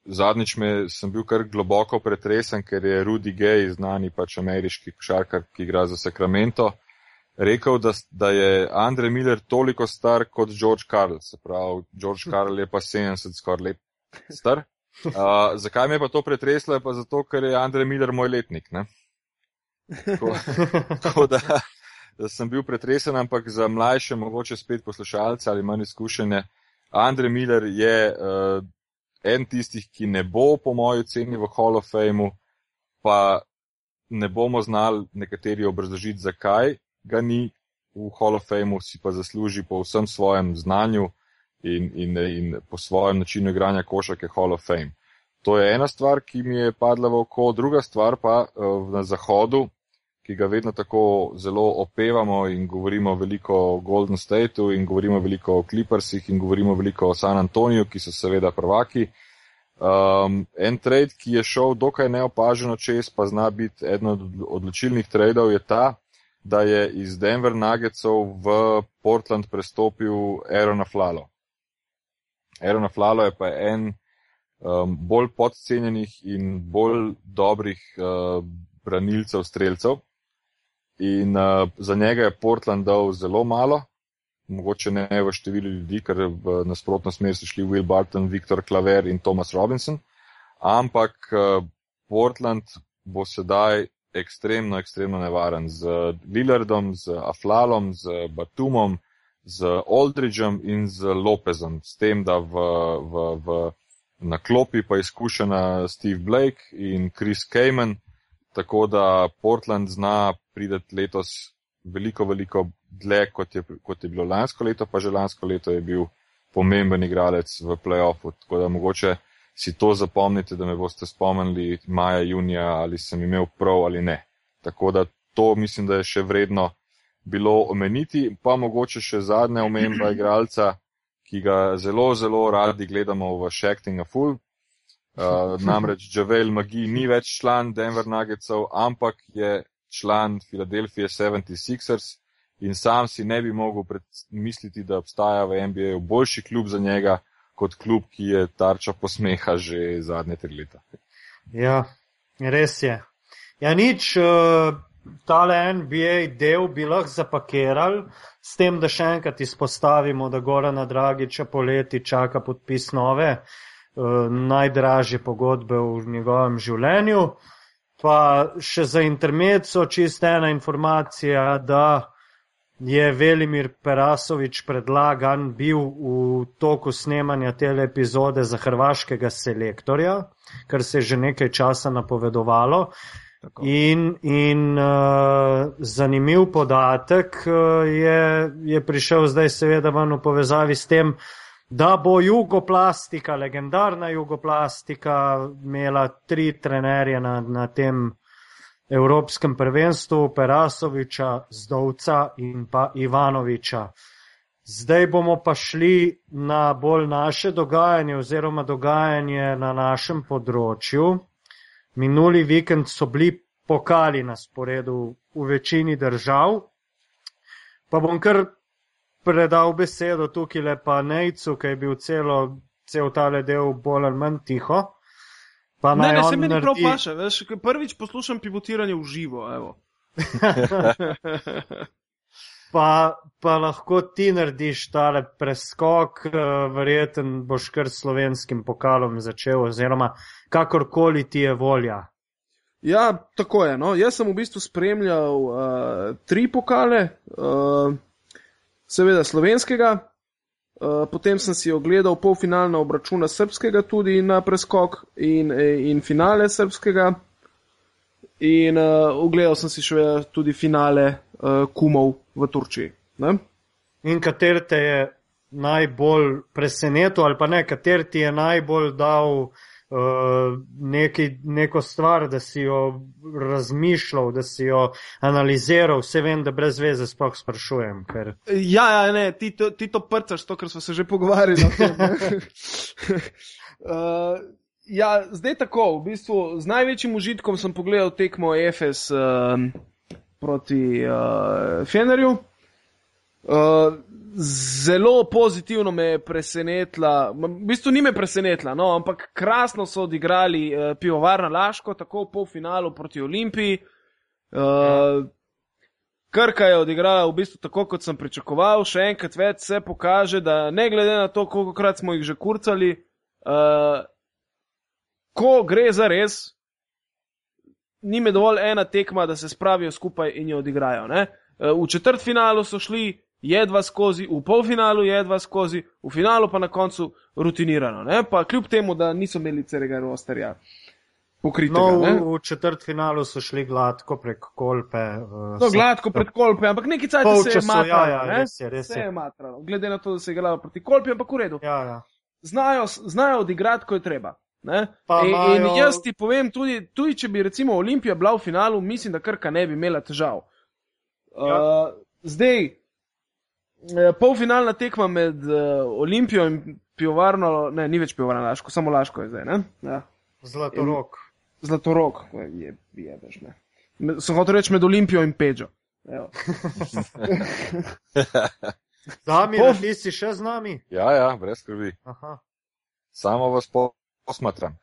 zadnjič me, sem bil kar globoko pretresen, ker je Rudy Gay, znani pač ameriški košarkar, ki igra za Sacramento, rekel, da, da je Andre Miller toliko star kot George Carl. Se pravi, George Carl je pa 70 skoraj let star. Uh, zakaj me je pa to pretreslo? Pa zato, ker je Andre Miller moj letnik. Tako, tako da, da sem bil pretresen, ampak za mlajše, mogoče spet poslušalce ali manj izkušene, Andre Miller je uh, en tistih, ki ne bo po moji oceni v Hall of Fameu, pa ne bomo znali nekateri obrazložiti, zakaj ga ni v Hall of Fameu, si pa zasluži po vsem svojem znanju in, in, in po svojem načinu igranja košake Hall of Fame. To je ena stvar, ki mi je padla v oko, druga stvar pa uh, na zahodu, ki ga vedno tako zelo opevamo in govorimo veliko o Golden Stateu in govorimo veliko o Clippersih in govorimo veliko o San Antoniju, ki so seveda prvaki. Um, en trade, ki je šel dokaj neopaženo čez, pa zna biti eden od odločilnih tradeov, je ta, da je iz Denver Nuggetsov v Portland prestopil Aaron Flalo. Aaron Flalo je pa en um, bolj podcenjenih in bolj dobrih uh, branilcev, streljcev. In uh, za njega je Portland dal zelo malo, mogoče ne v številu ljudi, ker v nasprotno smer so šli Will Barton, Viktor Klaver in Thomas Robinson. Ampak uh, Portland bo sedaj ekstremno, ekstremno nevaren z Lillardom, z Aflalom, z Batumom, z Aldridgeom in z Lopezom. S tem, da v, v, v, na klopi pa izkušena Steve Blake in Chris Kamen. Tako da Portland zna prideti letos veliko, veliko dlje, kot je, kot je bilo lansko leto, pa že lansko leto je bil pomemben igralec v playoffu. Tako da mogoče si to zapomnite, da me boste spomnili maja, junija, ali sem imel prav ali ne. Tako da to mislim, da je še vredno bilo omeniti, pa mogoče še zadnja omemba igralca, ki ga zelo, zelo radi gledamo v Shacking a Full, Uh, namreč Javel Magi ni več član Denver Nuggetsov, ampak je član Philadelphia 76ers in sam si ne bi mogel misliti, da obstaja v NBA boljši klub za njega kot klub, ki je tarča posmeha že zadnje tri leta. Ja, res je. Ja, nič, uh, tale NBA del bi lahko zapakirali s tem, da še enkrat izpostavimo, da Gorana Dragiča poleti čaka podpis nove. Eh, najdražje pogodbe v njegovem življenju. Pa še za intermed so čist ena informacija, da je Velimir Perasovič predlagan bil v toku snemanja te epizode za hrvaškega selektorja, kar se je že nekaj časa napovedovalo. In, in uh, zanimiv podatek uh, je, je prišel zdaj seveda v povezavi s tem, uh, da bo jugoplastika, legendarna jugoplastika, imela tri trenerje na, na tem evropskem prvenstvu, Perasoviča, Zdovca in pa Ivanoviča. Zdaj bomo pa šli na bolj naše dogajanje oziroma dogajanje na našem področju. minuli vikend so bili pokali na sporedu v večini držav. Pa bom kar predal besedo tukaj le pa Nejcu, ki je bil celo, cel tale del bolj ali manj tiho. Pa Ne, ne, se meni prav naredi- paše, veš, prvič poslušam pivotiranje v živo, evo. pa, pa lahko ti narediš tale preskok, eh, verjeten boš kar s slovenskim pokalom začel, oziroma kakorkoli ti je volja. Ja, tako je. No. Jaz sem v bistvu spremljal uh, tri pokale, uh, seveda slovenskega, potem sem si ogledal polfinalna obračuna srpskega tudi na preskok in, in finale srpskega. In uh, ogledal sem si še tudi finale uh, kumov v Turčiji. Ne? In kater te je najbolj presenetil, ali pa ne, kater ti je najbolj dal uh, neki, neko stvar, da si jo razmišljal, da si jo analiziral, vse vem, da brez veze sploh sprašujem. Ker... Ja, ja, ne, ti to, ti to prcaš, to, kar smo se že pogovarjali. uh, ja, zdaj tako, v bistvu z največjim užitkom sem pogledal tekmo EFS uh, proti uh, Fenerju. Uh, zelo pozitivno me je presenetila, v bistvu ni me presenetila, no, ampak krasno so odigrali uh, pivovarna Laško, tako v polfinalu proti Olimpiji. Uh, Krka je odigrala v bistvu tako, kot sem pričakoval, še enkrat več se pokaže, da ne glede na to, koliko krat smo jih že kurcali, uh, ko gre za res, ni me dovolj ena tekma, da se spravijo skupaj in jo odigrajo. Uh, v četrt finalu so šli jedva skozi, v polfinalu jedva skozi, v finalu pa na koncu rutinirano. Ne? Pa kljub temu, da niso imeli celega rosterja pokritega. No, v, v četrt finalu so šli gladko prek kolpe. Uh, No, gladko pred kolpe, ampak neki cajt se je ja, matralo. ja, ne? res je, res Se je. je matralo, glede na to, da se je igralo proti kolpi, ampak v redu. Ja, ja. Znajo, znajo odigrati, ko je treba. Ne? Pa In, imajo- in jaz ti povem, tudi, tudi če bi recimo Olimpija bila v finalu, mislim, da Krka ne bi imela težav. Uh, Ja. zdaj, eh, polfinalna tekma med uh, Olimpijo in pivovarno, ne, ni več pivovarna Laško, samo Laško je zdaj. Ne? Ja. Zlatorok. Zlatorok, je, je, veš, ne. Med- Sem hotel reči med Olimpijo in Peđo. Evo. Damir, Pol- ti si še z nami? Ja, ja, brez skrbi. Aha. Samo vas po- posmatram.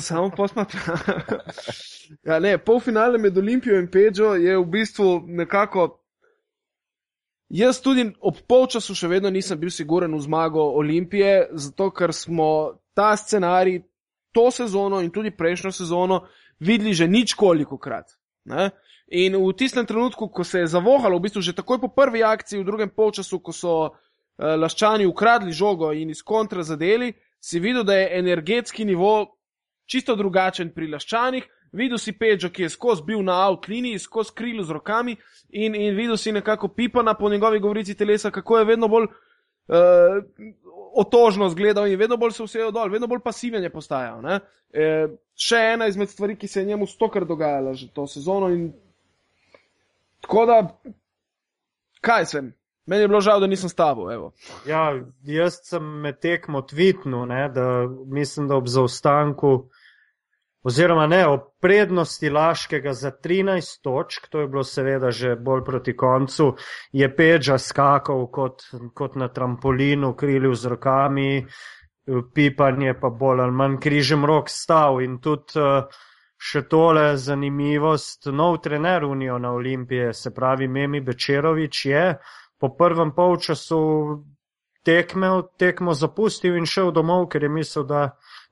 Samo posmatram. ja, ne, polfinale med Olimpijo in Peđo je v bistvu nekako. Jaz tudi ob polčasu še vedno nisem bil siguren v zmago Olimpije, zato ker smo ta scenarij to sezono in tudi prejšnjo sezono videli že nič koliko krat. Ne? In v tistem trenutku, ko se je zavohalo, v bistvu že takoj po prvi akciji, v drugem polčasu, ko so uh, laščani ukradli žogo in iz kontra zadeli, si videl, da je energetski nivo čisto drugačen pri laščanih. Videl si Pečo, ki je skozi bil na outliniji, skozi krilo z rokami in, in videl si nekako pipana po njegovi govorici telesa, kako je vedno bolj uh, otožno zgledal in vedno bolj se vsejo dol, vedno bolj pasiven je postajal. ne. E, še ena izmed stvari, ki se je njemu stokrat dogajala že to sezono in tako da, kaj sem, meni je bilo žal, da nisem s tabo, evo. Ja, jaz sem med tekmo tvitnil, ne, da mislim, da ob zaostanku, oziroma ne, o prednosti Laškega za 13 točk, to je bilo seveda že bolj proti koncu, je Peča skakal kot, kot na trampolinu, krilil z rokami, pipanje pa bolj ali manj križem rok stal. In tudi uh, še tole zanimivost, nov trener Unijo na Olimpije, se pravi Memi Bečerovič je po prvem polčasu tekme, tekmo zapustil in šel domov, ker je mislil, da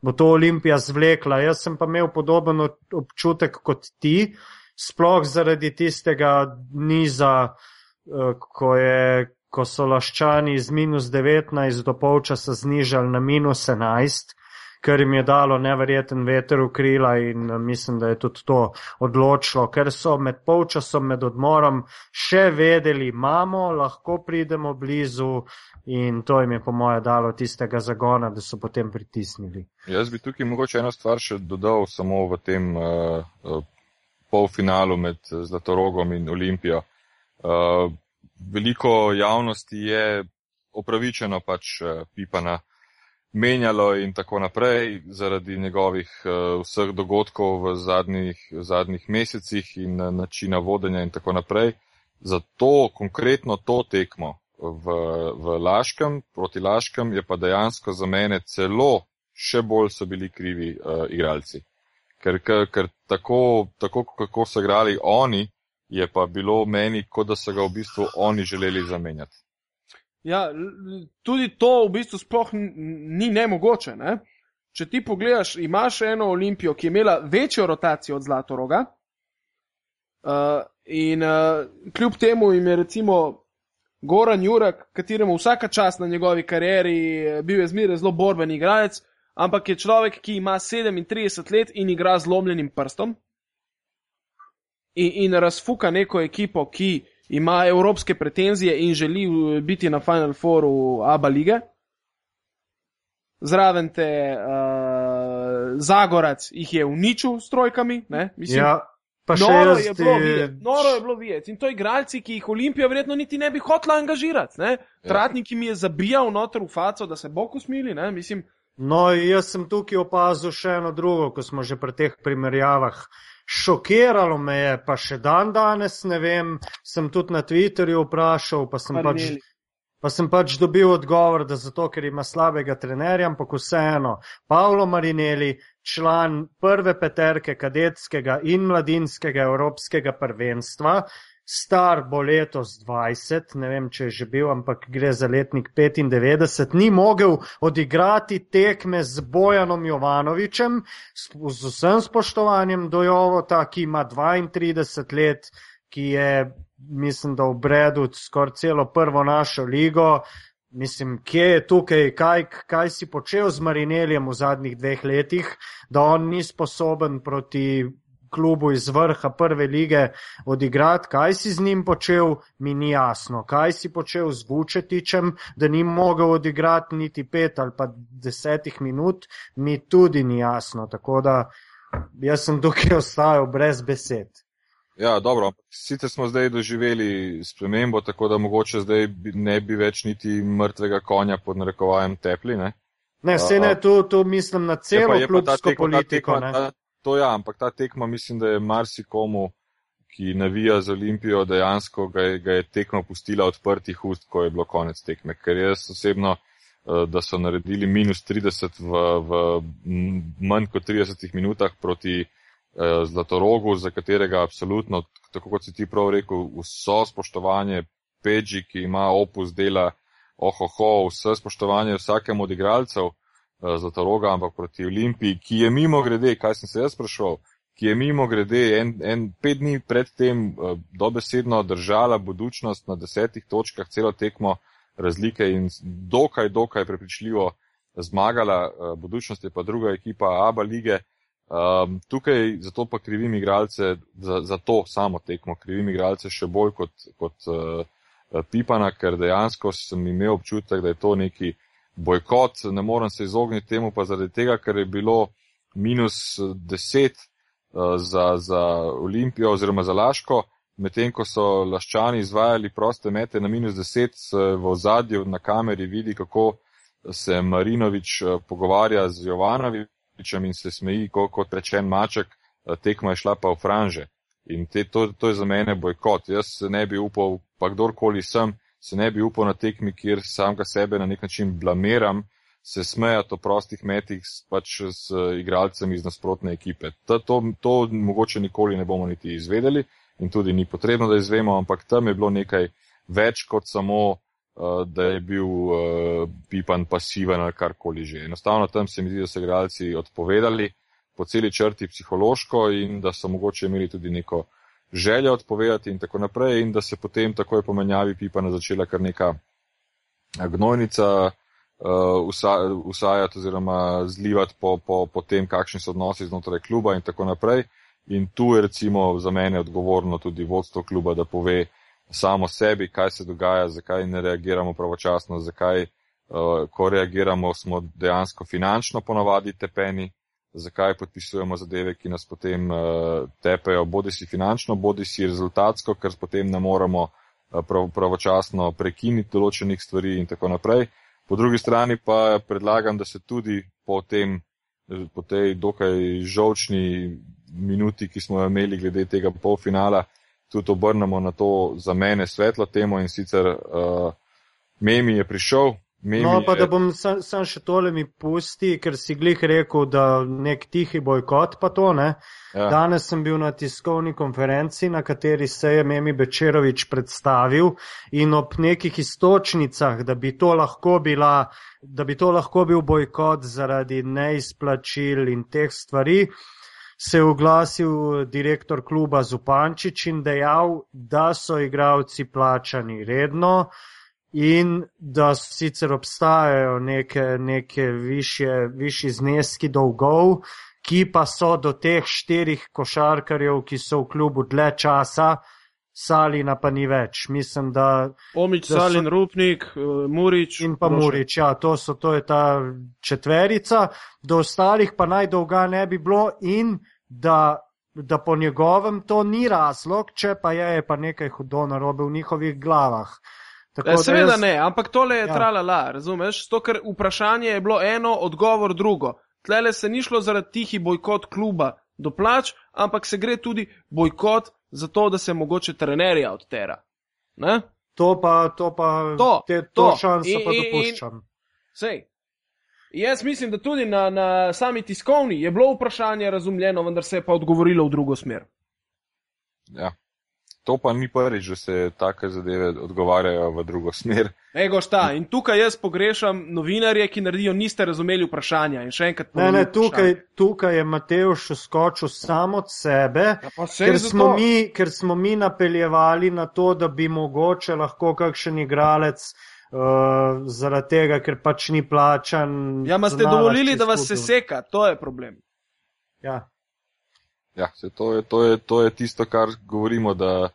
bo to Olimpija zvlekla. Jaz sem pa imel podoben občutek kot ti, sploh zaradi tistega niza, eh, ko, je, ko so laščani z minus 19 do polčasa znižali na minus 11. Ker jim je dalo neverjeten veter v krila, in eh, mislim, da je tudi to odločilo, ker so med polčasom, med odmorom še vedeli, imamo, lahko pridemo blizu, in to jim je, po moje, dalo tistega zagona, da so potem pritisnili. Jaz bi tukaj mogoče eno stvar še dodal samo v tem uh, uh, polfinalu med Zlatorogom in Olimpijo. Uh, veliko javnosti je opravičeno pač uh, pipana menjalo in tako naprej zaradi njegovih uh, vseh dogodkov v zadnjih, zadnjih mesecih in uh, načina vodenja in tako naprej. Zato konkretno to tekmo v, v Laškem, proti Laškem, je pa dejansko za mene celo še bolj so bili krivi uh, igralci. Ker, ker, ker tako, tako, kako so igrali oni, je pa bilo meni, kot da so ga v bistvu oni želeli zamenjati. Ja, tudi to v bistvu sploh ni nemogoče. Ne? Če ti pogledaš, imaš eno olimpijo, ki je imela večjo rotacijo od Zlatoroga, uh, in uh, kljub temu jim je recimo Goran Jurak, kateremu vsaka čas na njegovi karieri bil je zmeraj zelo borben igralec, ampak je človek, ki ima 37 let in igra z lomljenim prstom in, in razfuka neko ekipo, ki ima evropske pretenzije in želi biti na Final Fouru Abu lige. Zraven te uh, Zagorac jih je uničil s trojkami. Mislim, ja, pa še noro, je ti- bilo videti, noro je bilo videti. In to igralci, ki jih Olimpija verjetno niti ne bi hotela angažirati. Ne? Tratnik jim je zabijal noter v faco, da se bo usmili. Ne? Mislim, No, jaz sem tukaj opazil še eno drugo, ko smo že pri teh primerjavah. Šokiralo me je, pa še dan danes ne vem, sem tudi na Twitterju vprašal, pa sem, pač, pa sem pač dobil odgovor, da zato, ker ima slabega trenerja, ampak vseeno. Pavlo Marinelli, član prve peterke kadetskega in mladinskega evropskega prvenstva, star bo letos 20, ne vem, če je že bil, ampak gre za letnik 95, ni mogel odigrati tekme z Bojanom Jovanovičem, z vsem spoštovanjem do Jovota, ki ima 32 let, ki je, mislim, da v Bredu skoraj celo prvo našo ligo. Mislim, kje je tukaj, kaj, kaj si počel z Marineljem v zadnjih dveh letih, da on ni sposoben proti klubu iz vrha prve lige odigrati, kaj si z njim počel, mi ni jasno. Kaj si počel z Vučetičem, da ni mogel odigrati niti pet ali pa desetih minut, mi tudi ni jasno. Tako da jaz sem tukaj ostajal brez besed. Ja, dobro, sicer smo zdaj doživeli spremembo, tako da mogoče zdaj ne bi več niti mrtvega konja pod narekovajem tepli. Ne? Ne, vse ne, tu, tu mislim na Je pa- celo ta klubsko tekma- ta politiko. tekma- ne. ta- To ja, ampak ta tekma mislim, da je marsikomu, ki navija za Olimpijo, dejansko ga je, ga je tekma pustila odprtih ust, ko je bilo konec tekme. Ker jaz osebno, eh, da so naredili minus 30 v, v manj kot 30 minutah proti eh, Zlatorogu, za katerega absolutno, tako kot si ti prav rekel, vso spoštovanje Peđi, ki ima opus dela, ohoho, vse spoštovanje vsakemu od igralcev, Zlatoroga, ampak proti Olimpiji, ki je mimo grede, kaj sem se jaz sprašval, ki je mimo grede en, en pet dni predtem eh, dobesedno držala budučnost na desetih točkah, celo tekmo razlike in dokaj, dokaj prepričljivo zmagala, eh, budučnost je pa druga ekipa Aba lige. Um, tukaj zato pa krivim igralce za, za to samo tekmo, krivim igralce še bolj kot, kot uh, Pipana, ker dejansko sem imel občutek, da je to neki bojkot, ne morem se izogniti temu, pa zaradi tega, ker je bilo minus 10 uh, za, za Olimpijo oziroma za Laško, medtem ko so Laščani izvajali proste mete na minus 10, se v ozadju na kameri vidi, kako se Marinovič uh, pogovarja z Jovanovičem in se smeji kot, kot rečen maček, uh, tekma je šla pa v franže. In te, to, to je za mene bojkot. Jaz ne bi upal, pa kdorkoli sem, se ne bi upal na tekmi, kjer samega sebe na nek način blamiram, se smejati o prostih metih pač s eh, igralcem iz nasprotne ekipe. To, to, to mogoče nikoli ne bomo niti izvedeli in tudi ni potrebno, da izvemo, ampak tam je bilo nekaj več kot samo, uh, da je bil uh, Pipan pasiven ali karkoli že. Enostavno tam se mi zdi, da so igralci odpovedali po celi črti psihološko in da so mogoče imeli tudi neko željo odpovedati in tako naprej in da se potem takoj po menjavi Pipana začela kar neka gnojnica uh, usa, usajati oziroma zlivati po, po, po tem, kakšni so odnosi znotraj kluba in tako naprej. In tu je recimo za mene odgovorno tudi vodstvo kluba, da pove samo sebi, kaj se dogaja, zakaj ne reagiramo pravočasno, zakaj, uh, ko reagiramo, smo dejansko finančno ponavadi tepeni, zakaj podpisujemo zadeve, ki nas potem uh, tepejo, bodi si finančno, bodi si rezultatsko, ker potem ne moremo uh, prav, pravočasno prekiniti določenih stvari in tako naprej. Po drugi strani pa predlagam, da se tudi po, tem, po tej dokaj žolčni minuti, ki smo jo imeli glede tega polfinala, tudi obrnemo na to za mene svetlo temo in sicer uh, Memi je prišel. Memi No, pa je, da bom sam, sam še tole mi pusti, ker si glih rekel, da nek tihi bojkot pa to, ne? ja, Danes sem bil na tiskovni konferenci, na kateri se je Memi Bečerovič predstavil in ob nekih istočnicah, da bi to lahko bila, da bi to lahko bil bojkot zaradi neizplačil in teh stvari, se je oglasil direktor kluba Zupančič in dejal, da so igravci plačani redno in da sicer obstajajo neke, neke višje, višji zneski dolgov, ki pa so do teh štirih košarkarjev, ki so v klubu dlje časa, Salina pa ni več. Mislim, da Omič, Da so- Salin, Rupnik, eh, Murič. in pa Lošek. Murič, ja, to, so, to je ta četverica, do ostalih pa naj dolga ne bi bilo in da, da po njegovem to ni razlog, če pa je, je pa nekaj hudo narobe v njihovih glavah. Tako da Seveda jaz- ne, ampak tole je Ja. tralala, razumeš? To, ker vprašanje je bilo eno, odgovor drugo. Tlele se ni šlo zaradi tihi bojkot kluba do plač, ampak se gre tudi bojkot za to, da se mogoče trenerja odtera. Ne? To pa, to pa, To, te, to, to. šanso In- pa in- in- dopuščam. Sej. Jaz mislim, da tudi na, na sami tiskovni je bilo vprašanje razumljeno, vendar se je pa odgovorilo v drugo smer. ja. To pa ni prvič, da se take zadeve odgovarjajo v drugo smer. Ego šta, in tukaj jaz pogrešam novinarje, ki naredijo, niste razumeli vprašanja. In še enkrat Ne, ne, ponovim tukaj, tukaj je Mateuš skočil sam od sebe, Ja, ker smo, mi, ker smo mi napeljevali na to, da bi mogoče lahko kakšen igralec uh, zaradi tega, ker pač ni plačan. Ja, ma ste dovolili, da vas se seka, to je problem. Ja. Ja, se to, je, to, je, to je tisto, kar govorimo, da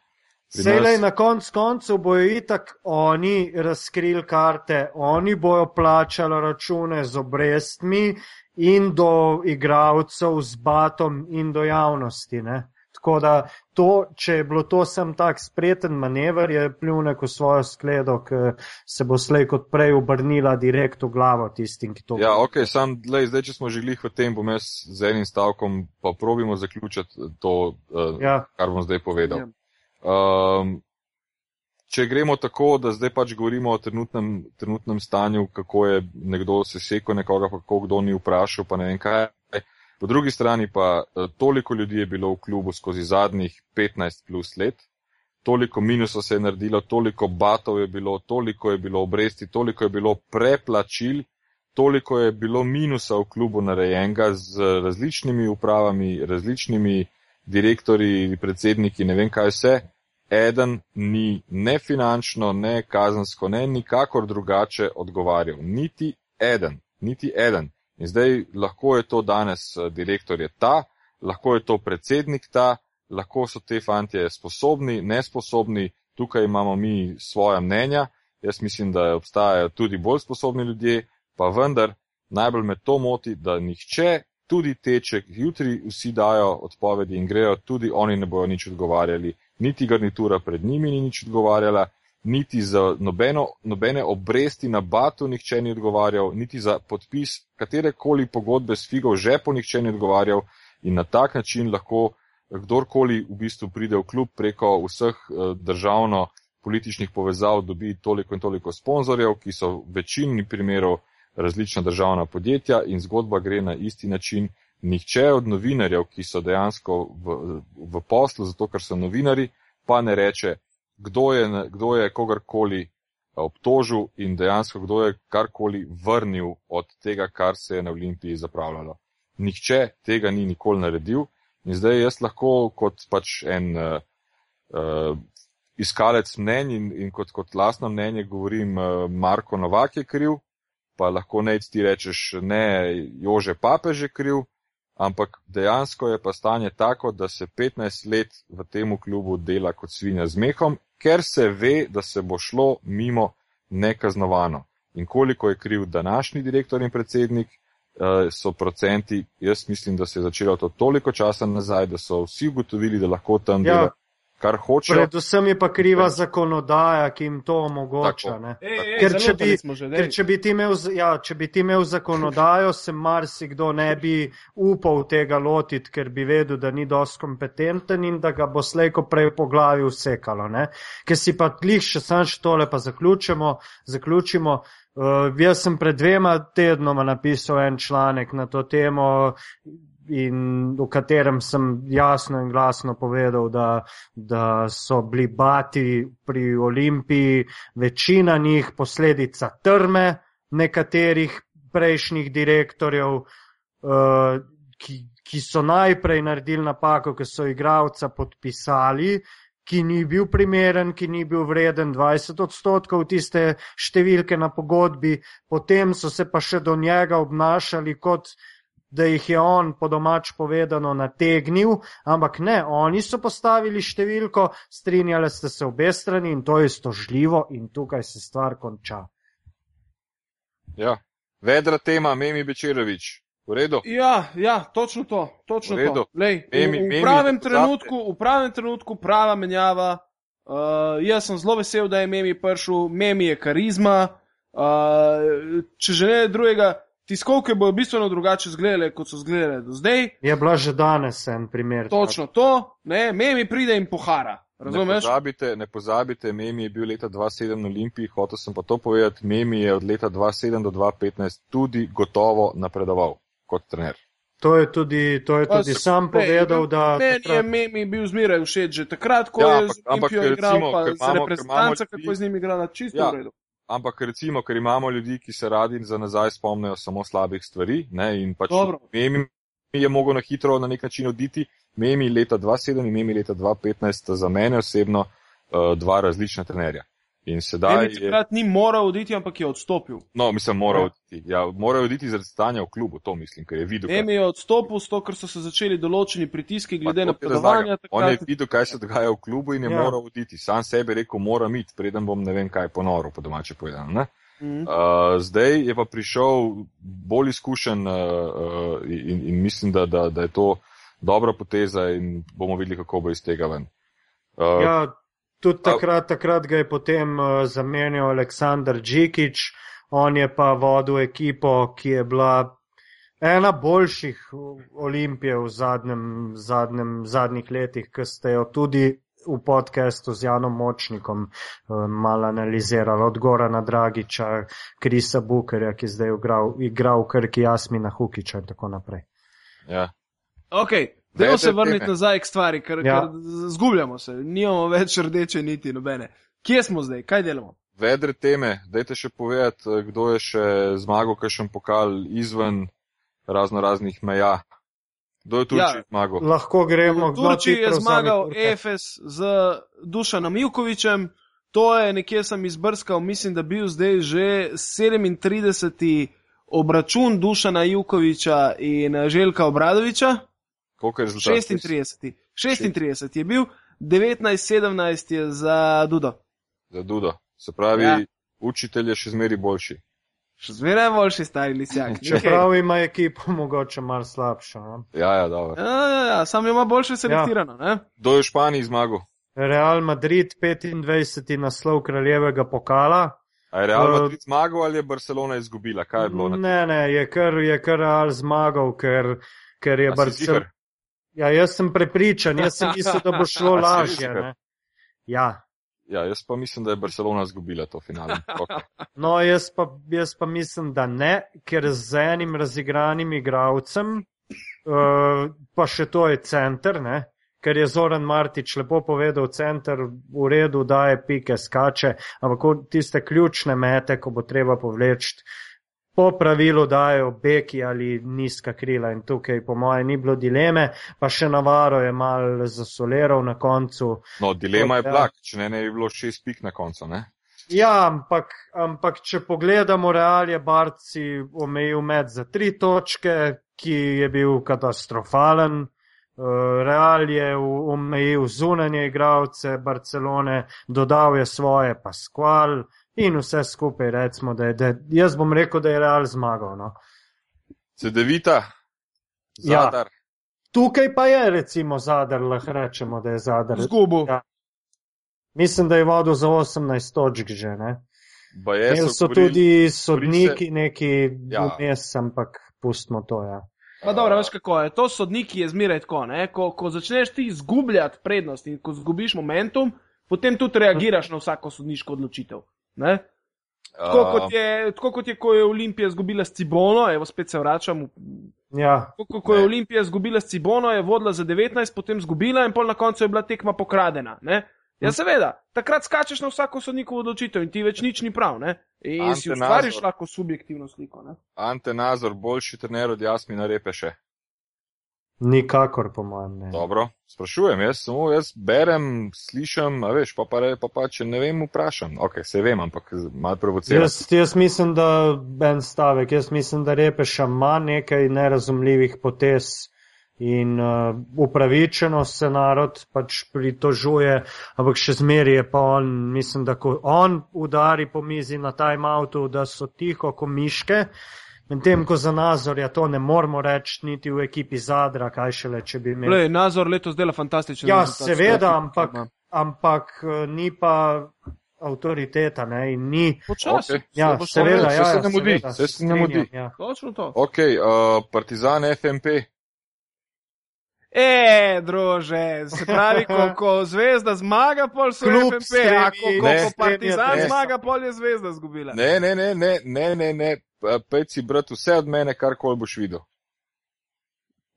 Selej nas- na konc koncev bojo itak oni razkrili karte, oni bojo plačali račune z obrestmi in do igravcev z batom in do javnosti. Ne? Tako da to, če je bilo to sem tak spreten manever, je pljunek v svojo skledo, ki se bo slej kot prej obrnila direkt v glavo tistim, ki to Ja, ok, sam, lej, zdaj, če smo že glih v tem, bom jaz z enim stavkom pa probimo zaključiti to, uh, Ja, kar bom zdaj povedal. Ja. Um, če gremo tako, da zdaj pač govorimo o trenutnem, trenutnem stanju, kako je nekdo sesekal nekoga, pa kako kdo ni vprašal, pa ne vem kaj. Po drugi strani pa eh, toliko ljudi je bilo v klubu skozi zadnjih 15 plus let, toliko minusov se je naredilo, toliko batov je bilo, toliko je bilo obresti, toliko je bilo preplačil, toliko je bilo minusa v klubu narejenega z različnimi upravami, različnimi direktori, predsedniki, ne vem kaj vse. Eden ni ne finančno, ne kazansko, ne nikakor drugače odgovarjal. Niti eden, niti eden. In zdaj lahko je to danes eh, direktor je ta, lahko je to predsednik ta, lahko so te fantje sposobni, nesposobni, tukaj imamo mi svoja mnenja. Jaz mislim, da obstajajo tudi bolj sposobni ljudje, pa vendar najbolj me to moti, da nihče, tudi te, če jutri vsi dajo odpovedi in grejo, tudi oni ne bojo nič odgovarjali, niti garnitura pred njimi ni nič odgovarjala, niti za nobeno, nobene obresti na batu nihče ni odgovarjal, niti za podpis katerekoli pogodbe s figo v žepu nihče ni odgovarjal in na tak način lahko kdorkoli v bistvu pride v klub preko vseh eh, državno političnih povezav dobi toliko in toliko sponzorjev, ki so v večini primerov različna državna podjetja in zgodba gre na isti način. Nihče od novinarjev, ki so dejansko v, v poslu, zato ker so novinari, pa ne reče, kdo je, kdo je kogarkoli obtožil in dejansko kdo je karkoli vrnil od tega, kar se je na Olimpiji zapravljalo. Nihče tega ni nikoli naredil in zdaj jaz lahko kot pač en uh, uh, iskalec mnenj in, in kot, kot lastno mnenje govorim, uh, Marko Novak je kriv, pa lahko nec ti rečeš, ne, Jože Papež je kriv, ampak dejansko je pa stanje tako, da se 15 let v tem klubu dela kot svinja z mehom, ker se ve, da se bo šlo mimo nekaznovano. In koliko je kriv današnji direktor in predsednik, so procenti, jaz mislim, da se je začelo to toliko časa nazaj, da so vsi ugotovili, da lahko tam Ja. dela kar hočejo. Predvsem je pa kriva zakonodaja, ki jim to omogoča. Tako. ne. Ej, ej, Ker če bi- že, Ker če bi, ti imel, ja, če bi ti imel zakonodajo, se marsikdo ne bi upal tega lotiti, ker bi vedel, da ni dosti kompetenten in da ga bo slejko prej po glavi usekalo. Ne? Ker si pa glih še sam še tole pa zaključimo. zaključimo. Uh, jaz sem pred dvema tednoma napisal en članek na to temo. In v katerem sem jasno in glasno povedal, da, da so bili bati pri Olimpiji, večina njih posledica trme nekaterih prejšnjih direktorjev, uh, ki, ki so najprej naredili napako, ker so igralca podpisali, ki ni bil primeren, ki ni bil vreden 20 odstotkov tiste številke na pogodbi, potem so se pa še do njega obnašali kot da jih je on po domač povedano nategnil, ampak ne, oni so postavili številko, strinjali ste se obe strani in to je stožljivo in tukaj se stvar konča. Ja. Vedra tema, Memi Bečerovič. V redu? Ja, ja, točno to. Točno V to. Lej, v, Memi- v, Memi, pravem pozabite. trenutku, v pravem trenutku prava menjava. Uh, jaz sem zelo vesel, da je Memi prišel, Memi je karizma. Uh, če že ne drugega, tiskovke bodo bistveno drugače izgledale, kot so izgledale do zdaj. Je bila že danes en primer. Točno to, ne, Memi pride in pohara. Ne Razumeš? pozabite, ne pozabite, Memi je bil leta 2007 na Olimpiji, hotel sem pa to povedati, Memi je od leta 2007 do 2015 tudi gotovo napredoval kot trener. To je tudi, to je tudi s- sam Lej, povedal, da Meni je takrat, Memi bil zmeraj všeč, že takrat, ko Ja, je ampak- z ampak Olimpijo igral, recimo, pa z imamo kako je z njimi igrala, čisto Ja. v redu. Ampak recimo, ker imamo ljudi, ki se radi za nazaj spomnijo samo slabih stvari ne, in pač Dobro. Memi je mogel na hitro na nek način oditi, Memi leta 2007 in Memi leta 2015 sta za mene osebno uh, dva različna trenerja. In sedaj je, takrat ni moral oditi, ampak je odstopil. no, mislim, moral oditi. Ja, morajo oditi zaradi stanja v klubu, to mislim, ker je videl. Emi je odstopil, zato ker so se začeli določeni pritiski glede na razlagam. podovanja. On je takrat- videl, kaj se dogaja v klubu in je Ja. ja. moral oditi. Sam sebi rekel, moram iti, preden bom ne vem kaj ponoril, po domače povedano. Ne? Mhm. Uh, zdaj je pa prišel bolj izkušen uh, uh, in, in mislim, da, da, da je to dobra poteza in bomo videli, kako bo iz tega ven. Uh, ja, tudi takrat, takrat ga je potem uh, zamenjal Aleksandr Džikič, on je pa vodil ekipo, ki je bila ena boljših Olimpijev v zadnjem, zadnjem, zadnjih letih, ki ste jo tudi v podkastu z Janom Močnikom uh, malo analizirali, od Gorana Dragiča, Krisa Bukerja, ki zdaj igral, igral v Krki Jasmina Hukiča in tako naprej. ja. Ok, Vedre dajmo se vrniti nazaj k stvari, ker, Ja. ker zgubljamo se, nimamo več rdeče niti nobene. Kje smo zdaj, kaj delamo? Vedre teme, dajte še povedati, eh, kdo je še zmagal, kakšen pokal izven razno raznih meja. Kdo je Turčiji Ja. ja. zmagal? Lahko gremo, V Turčiji ti je zmagal. Efes z Dušanom Ivkovičem, to je nekje sem izbrskal, mislim, da bil zdaj že 37. obračun Dušana Ivkoviča in eh, Željka Obradoviča. Koliko je rezultat? 36. 36 je bil, 19-17 je za Dudo. Za Dudo. Se pravi, Ja. učitelj je še zmeri boljši. Še zmeraj boljši stari lisjak. Čeprav ima ekipo mogoče malo slabšo. No? Ja, ja, dobro. Ja, ja, ja, sam ima boljše selektirano. Ja. Kdo je v Španiji zmagal? Real Madrid, 25. naslov kraljevega pokala. A je Real Eh, Madrid zmagal ali je Barcelona izgubila? Kaj je bilo Ne, ne, je kar, je kar Real zmagal, ker, ker je Barcelona. Ja, jaz sem prepričan, jaz sem mislil, da bo šlo lažje. Ne? Ja. Ja, jaz pa mislim, da je Barcelona izgubila to finale. Okay. No, jaz pa, jaz pa mislim, da ne, ker z enim razigranim igralcem, uh, pa še to je center, ne? ker je Zoran Martič lepo povedal, center v redu daje pike, skače, ampak tiste ključne mete, ko bo treba povleči, po pravilu dajo beki ali nizka krila in tukaj po moje ni bilo dileme, pa še Navaro je mal zasoleral na koncu. No, dilema je blak, če ne, ne bi bilo šest pik na koncu. Ne? Ja, ampak, ampak če pogledamo, Real je Barci omejil med za tri točke, ki je bil katastrofalen. Uh, Real je omejil zunanje igralce Barcelone, dodal je svoje Pasqual in vse skupaj recimo, da je, da jaz bom rekel, da je Real zmagal. No. CD-vita, Ja. Zadar. Tukaj pa je recimo Zadar, lahko rečemo, da je Zadar. Zgubo. Ja. Mislim, da je vodil za 18 točk že. Ne? Imeli so so govorili- tudi sodniki neki Ja. vmes, ampak pustimo to. Ja. Pa dobro, veš kako je. To sodniki je zmeraj tako. Ne? Ko, ko začneš ti izgubljati prednost in ko zgubiš momentum, potem tudi reagiraš na vsako sodniško odločitev. Ne? Tako, kot je, tako kot je, ko je Olimpija izgubila s Cibono, evo spet se vračam. Ja, Tako, ko, ko je. Olimpija izgubila s Cibono, je vodila za 19, potem izgubila in pol na koncu je bila tekma pokradena. Ne? Ja, seveda, takrat skačeš na vsako sodnikovo odločitev in ti več nič ni prav. Ne? In Ante si ustvariš Nazor. lahko subjektivno sliko. Ne? Ante Nazor, boljši trener od Jasmina Repeše. Nikakor po mojem ne. Dobro, sprašujem, jaz samo jaz berem, slišim, a veš, pa pa, re, pa, pa če ne vem, vprašam. Ok, se vem, ampak malo provociram. Jaz, jaz mislim, da en stavek, jaz mislim, da Repeša ima nekaj nerazumljivih potez in uh, upravičeno se narod pač pritožuje, ampak še zmeri je pa on, mislim, da ko on udari po mizi na timeoutu, da so tiho ko miške. Medtem ko za nazorja to ne moramo reči niti v ekipi Zadra, kaj šele, če bi imeli. Lej, Nazor letos dela fantastičen. Ja, rezultat. seveda, ampak, ampak eh, ni pa avtoriteta ne, in ni. Počasi. Ok. Ja, se seveda, ja, se ja, ne mudi, saj se ne mudi. Ja. Točno to. Ok, uh, Partizan FMP. E, druže, se pravi, ko, ko zvezda zmaga, pol so Kljub FMP, a ko, ko, Ne. ko partizan Ne. zmaga, pol je zvezda zgubila. Ne, ne, ne, ne, ne, ne, ne. Pejci, brat, vse od mene, kar koli boš videl.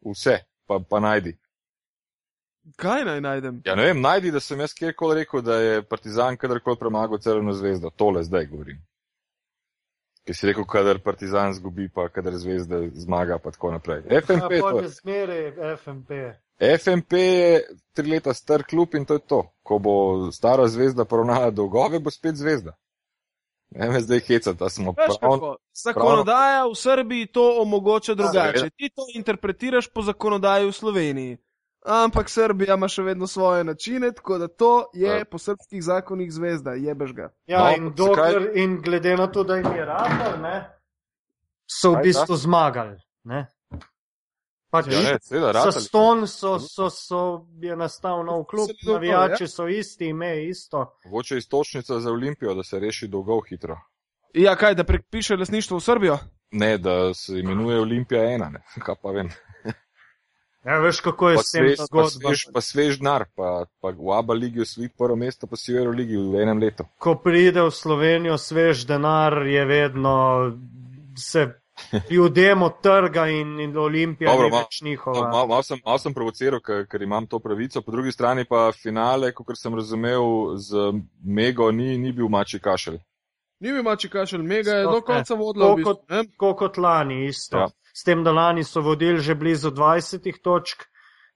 Vse, pa, pa najdi. Kaj naj najdem? Ja, ne vem, najdi, da sem jaz kjerkoli rekel, da je Partizan kadarkoli premagal Crveno zvezdo. Tole zdaj govorim. Ker si rekel, kadar Partizan zgubi, pa kadar zvezda zmaga, pa tako naprej. FMP, Ja, to zmeraj FMP. FMP je tri leta star klub in to je to. Ko bo stara zvezda poravnala dolgove, bo spet zvezda. Ne me zdaj hecati, da smo Veš prav. kako, zakonodaja v Srbiji to omogoča drugače. Ti to interpretiraš po zakonodaji v Sloveniji. Ampak Srbija ima še vedno svoje načine, tako da to je Ja. po srpskih zakonih zvezda, jebeš ga. Ja, No, in, zakaj- dokler, in glede na to, da jim je radar, ne, so v Kaj, bistvu zmagali. Ne. Pač Ja, ne, seveda, ston so, so, so, je nastal nov klub, dobro, navijači so isti, ime isto. Mogoče istočnica za Olimpijo, da se reši dolgov hitro. Ja, kaj, da prepiše lasništvo v Srbijo? Ne, da se imenuje Olimpija ena, ne. kaj pa vem. Ja, veš, kako je Pa s tem svež, pa, zgodba. svež, pa svež denar, pa, pa v Abu ligi osvojiti prvo mesto, pa si v Euroligi v enem letu. Ko pride v Slovenijo svež denar, je vedno se ljudem odtrga in, in Olimpija Dobro, ma- več njihova. Malo mal sem, mal sem provociral, ker, ker imam to pravico, po drugi strani pa finale, kot sem razumel, z Mego ni, ni bil mači kašelj. Ni mi mači kašelj, mega je do ne. konca vodila. V Tako bistvu, kot- ne? Tako kot lani isto. Ja. S tem, da lani so vodili že blizu 20 točk,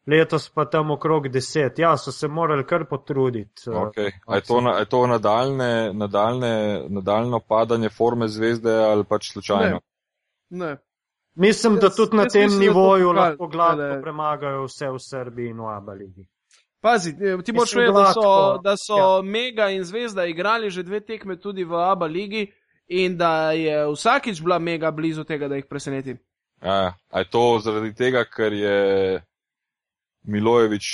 letos pa tam okrog 10. Ja, so se morali kar potruditi. Okay. A je to, na, je to nadaljne, nadaljne, nadaljno padanje forme zvezde ali pač slučajno? Ne. Mislim, da Jaz- tudi na tem mislim, da nivoju pokal, lahko gladko premagajo vse v Srbiji in v Abaligi. Pazi, eh, ti moraš Mislim, vedeti, da so, da so ja. Mega in Zvezda igrali že dve tekme tudi v Abu ligi in da je vsakič bila Mega blizu tega, da jih preseneti. A, a je to zaradi tega, ker je Milojevič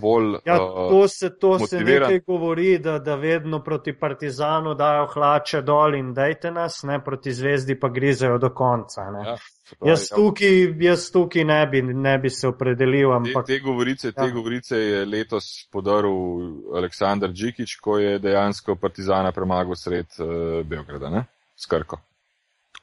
bolj. Ja, uh, to se, to se motiviran. nekaj govori, da, da vedno proti Partizanu dajo hlače dol in dajte nas, ne proti zvezdi pa grizejo do konca. Ne. ja, se pravi, Jaz ja. tukaj, jaz tukaj ne, bi, ne bi se opredelil, Te, ampak te, govorice, te Ja. govorice je letos podaril Aleksandr Džikič, ko je dejansko Partizana premagal sred uh, Beograda, ne? Skrko.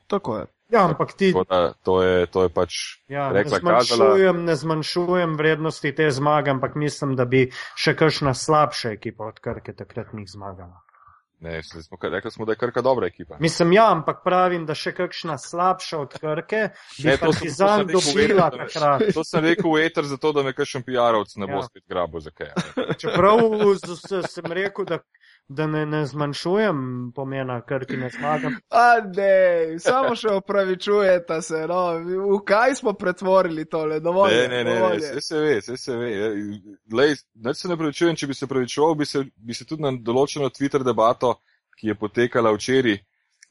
Tako je. Ja, ampak ti, da to je, to je pač ja, ne, rekla, kazala. zmanjšujem, ne zmanjšujem vrednosti te zmage, ampak mislim, da bi še kakšna slabša ekipa od Krke takrat njih zmagala. Ne, smo, rekli smo, da je Krka dobra ekipa. Mislim, ja, ampak pravim, da še kakšna slabša od Krke bi Ne, to sem- to sem Partizan dobila eter, da me- takrat. To sem rekel v eter, zato da me kakšen PR-ovc ne bo Ja. spet grabo za kaj. ne. Čeprav z- z- sem rekel, da, da ne, ne zmanjšujem pomena Krkine zmage. A ne, samo še opravičujete se, no, v kaj smo pretvorili tole, dovolj. Ne, je, ne, ne, dovolj ne, vse se ve, vse se ve. Lej, nič se ne pravičujem, če bi se pravičoval, bi se, bi se tudi na določeno Twitter debato, ki je potekala včeraj,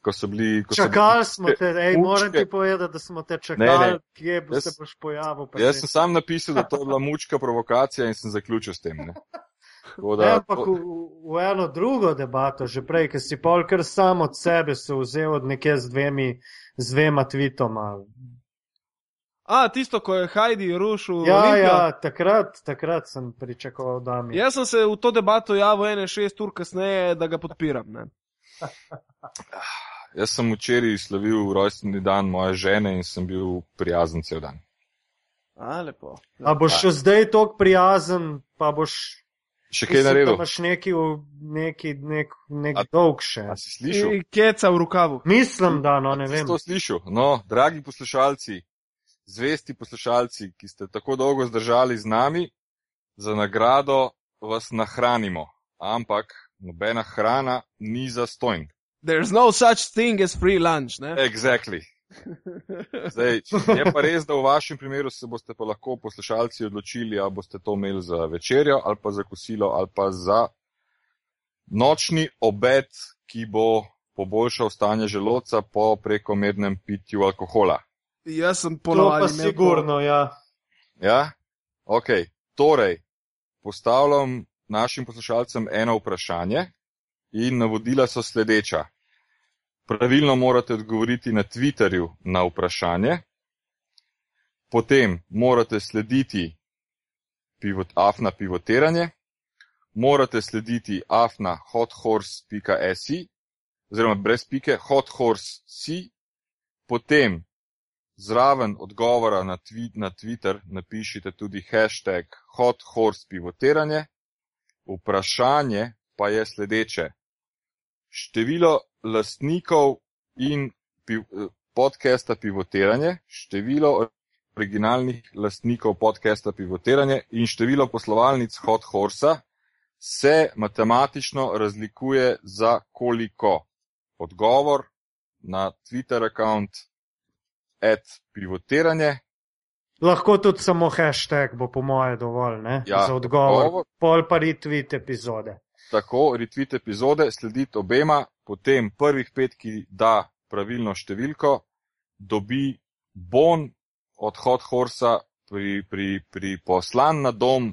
ko so bili. Ko so Čakali smo te, ej, moram ti povedati, da smo te Ne, čakali, ne. kje bo Jaz- se boš pojavil. pa Jaz sem sam napisal, da to je bila mučka provokacija in sem zaključil s tem. Ne. Tako Ne, Da, ampak v, v eno drugo debato, že prej, ki si pol kar sam od sebe se vzel od nekje z, dvemi, z dvema tvitoma. A, tisto, ko je Heidi rušil. Ja, Olimpijo. ja, takrat, takrat sem pričakoval, da mi. Jaz sem se v to debato javil ene šest ur kasneje, da ga podpiram. Ne? jaz sem včeraj slavil rojstni dan moje žene in sem bil prijazen cel dan. A, lepo. A boš še zdaj tako prijazen, pa boš. Še kaj naredil? Imaš neki, neki, nek, nek A- dolg še. A si slišal? I Keca v rokavu. Mislim, da, no ne Si vem. to slišal? No, dragi poslušalci, zvesti poslušalci, ki ste tako dolgo zdržali z nami, za nagrado vas nahranimo. Ampak nobena hrana ni zastojn. There's no such thing as free lunch. Ne? Exactly. Zdaj, je pa res, da v vašem primeru se boste pa lahko poslušalci odločili, ali boste to imeli za večerjo, ali pa za kosilo, ali pa za nočni obed, ki bo poboljšal stanje želodca po prekomernem pitju alkohola. Jaz sem To ponovno. pa sigurno, ja. Ja? Ok, torej, postavljam našim poslušalcem eno vprašanje in navodila so sledeča. Pravilno morate odgovoriti na Twitterju na vprašanje, potem morate slediti pivot, afna pivotiranje, morate slediti afna hothorse.si oziroma brez pike hothorse.si, potem zraven odgovora na, twi na Twitter napišite tudi hashtag hothorsepivotiranje. Vprašanje pa je sledeče. Število lastnikov in piv, podcasta Pivotiranje, število originalnih lastnikov podcasta Pivotiranje in število poslovalnic Hot Horsa se matematično razlikuje za koliko. Odgovor na Twitter račun at pivotiranje. Lahko tudi samo hashtag bo po moje dovolj, ne? Ja, Za odgovor. odgovor. Pol pa retweet epizode. Tako, retweet epizode, sledite obema, potem prvih pet, ki da pravilno številko, dobi bon od Hot Horsa pri, pri, pri poslan na dom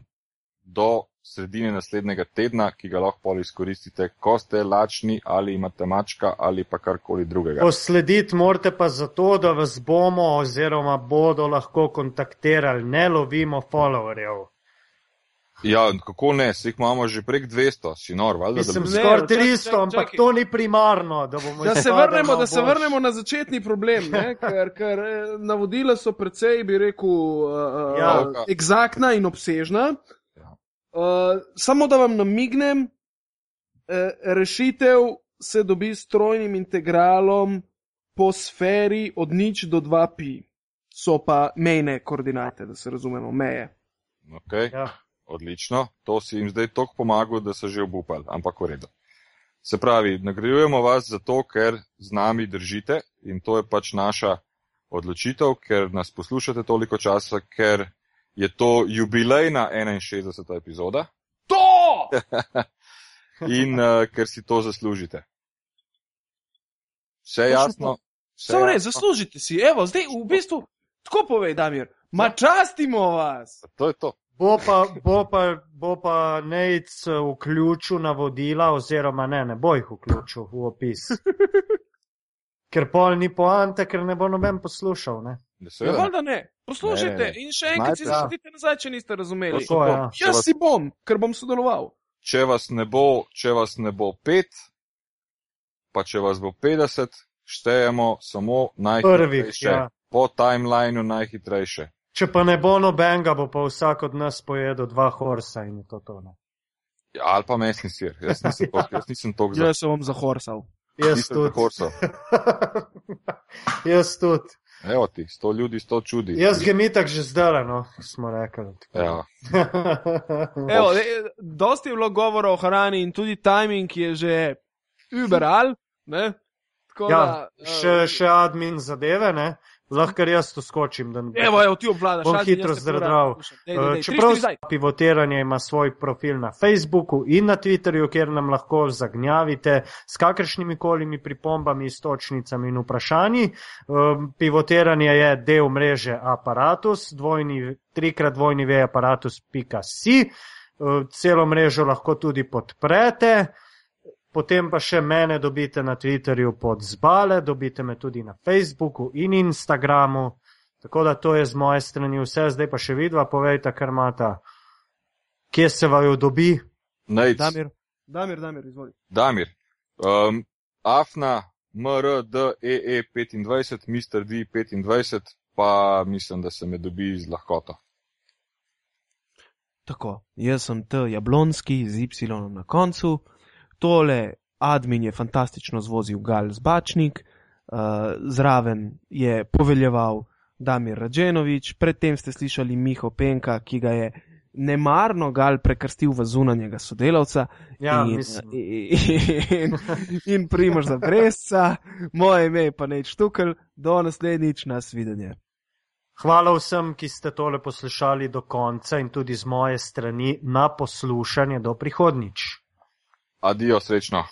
do sredine naslednjega tedna, ki ga lahko pol izkoristite, ko ste lačni ali imate mačka ali pa karkoli drugega. Poslediti morate pa zato, da vas bomo oziroma bodo lahko kontaktirali, ne lovimo followerjev. Ja, kako ne, se jih imamo že prek 200, si nor, valjda, Ne, skoraj čakaj, 300, čakaj, ampak čakaj. to ni primarno, da bomo Da se, vrnemo, da se vrnemo na začetni problem, ne? ker, ker eh, navodila so precej, bi rekel, uh, Ja. uh, egzaktna in obsežna. Ja. Uh, samo da vam namignem, uh, rešitev se dobi s trojnim integralom po sferi od nič do 2pi. So pa mejne koordinate, da se razumemo, meje. Okay. Ja. Odlično, to si jim zdaj toliko pomagal, da so že obupali, ampak v redu. Se pravi, nagrajujemo vas zato, ker z nami držite in to je pač naša odločitev, ker nas poslušate toliko časa, ker je to jubilejna 61. epizoda To! in uh, ker si to zaslužite. Vse jasno? Vse ne, jasno? zaslužite si. Evo, zdaj v bistvu, tako povej, Damir, ma častimo vas. To je to. Bo pa, bo pa, bo pa Nejc eh, vključil navodila, oziroma ne, ne bo jih vključil v opis. Ker pol ni poanta, ker ne bo noben poslušal. Ne? Ja, seveda. valjda ne. Poslušajte Ne, ne, in še enkrat si zasedite nazaj, če niste razumeli. Tako, ja. Jaz vas- si bom, ker bom sodeloval. če vas ne bo, če vas ne bo pet, pa če vas bo 50, štejemo samo Prvih, najhitrejše. ja. Po timelineu najhitrejše. Če pa ne bo nobenega, bo pa vsak od nas pojedel dva horsa in to to. Ne? Ja, ali pa mesni sir. Jaz nisem jaz nisem tok za Jaz se bom zahorsal. Jaz tudi. Jaz tudi. Evo ti, sto ljudi, sto čudi. Jaz ga mi tako že zdaj, no, smo rekli. Ja, Evo, dosti je bilo govora o hrani in tudi timing je že überal. Ne? Tako ja, da, eh, še, še admin zadeve, ne? Lahko jaz to skočim. Da ne Evo, evo, ti obvladaš. Bom hitro dej, Eh, Čeprav pivotiranje ima svoj profil na Facebooku in na Twitterju, kjer nam lahko zagnjavite s kakršnimi kolimi pripombami, istočnicami in vprašanji. Pivotiranje je del mreže Apparatus, dvojni, trikrat dvojni v aparatus.si. eh, celo mrežo lahko tudi podprete. Potem pa še mene dobite na Twitterju pod zbale, dobite me tudi na Facebooku in Instagramu. Tako da to je z moje strani vse, zdaj pa še vidva, povejte, kar imata, kje se vaju dobi. Najc, Damir, Damir, Damir, izvoli. Damir. Um, Afna, MRDEE25, Mr. D25, pa mislim, da se me dobi z lahkoto. Tako, jaz sem T. Jablonski z Y na koncu. Tole admin je fantastično zvozil Gal Zbačnik, uh, zraven je poveljeval Damir Rađenovič, predtem ste slišali Miho Penka, ki ga je nemarno Gal prekrstil v zunanjega sodelavca Ja, in, mislim. in, in Primož za Bresca, moje ime je pa neč tukaj, do naslednjič nas videnje. Hvala vsem, ki ste tole poslušali do konca in tudi z moje strani na poslušanje do prihodnič. Adijo, srečno.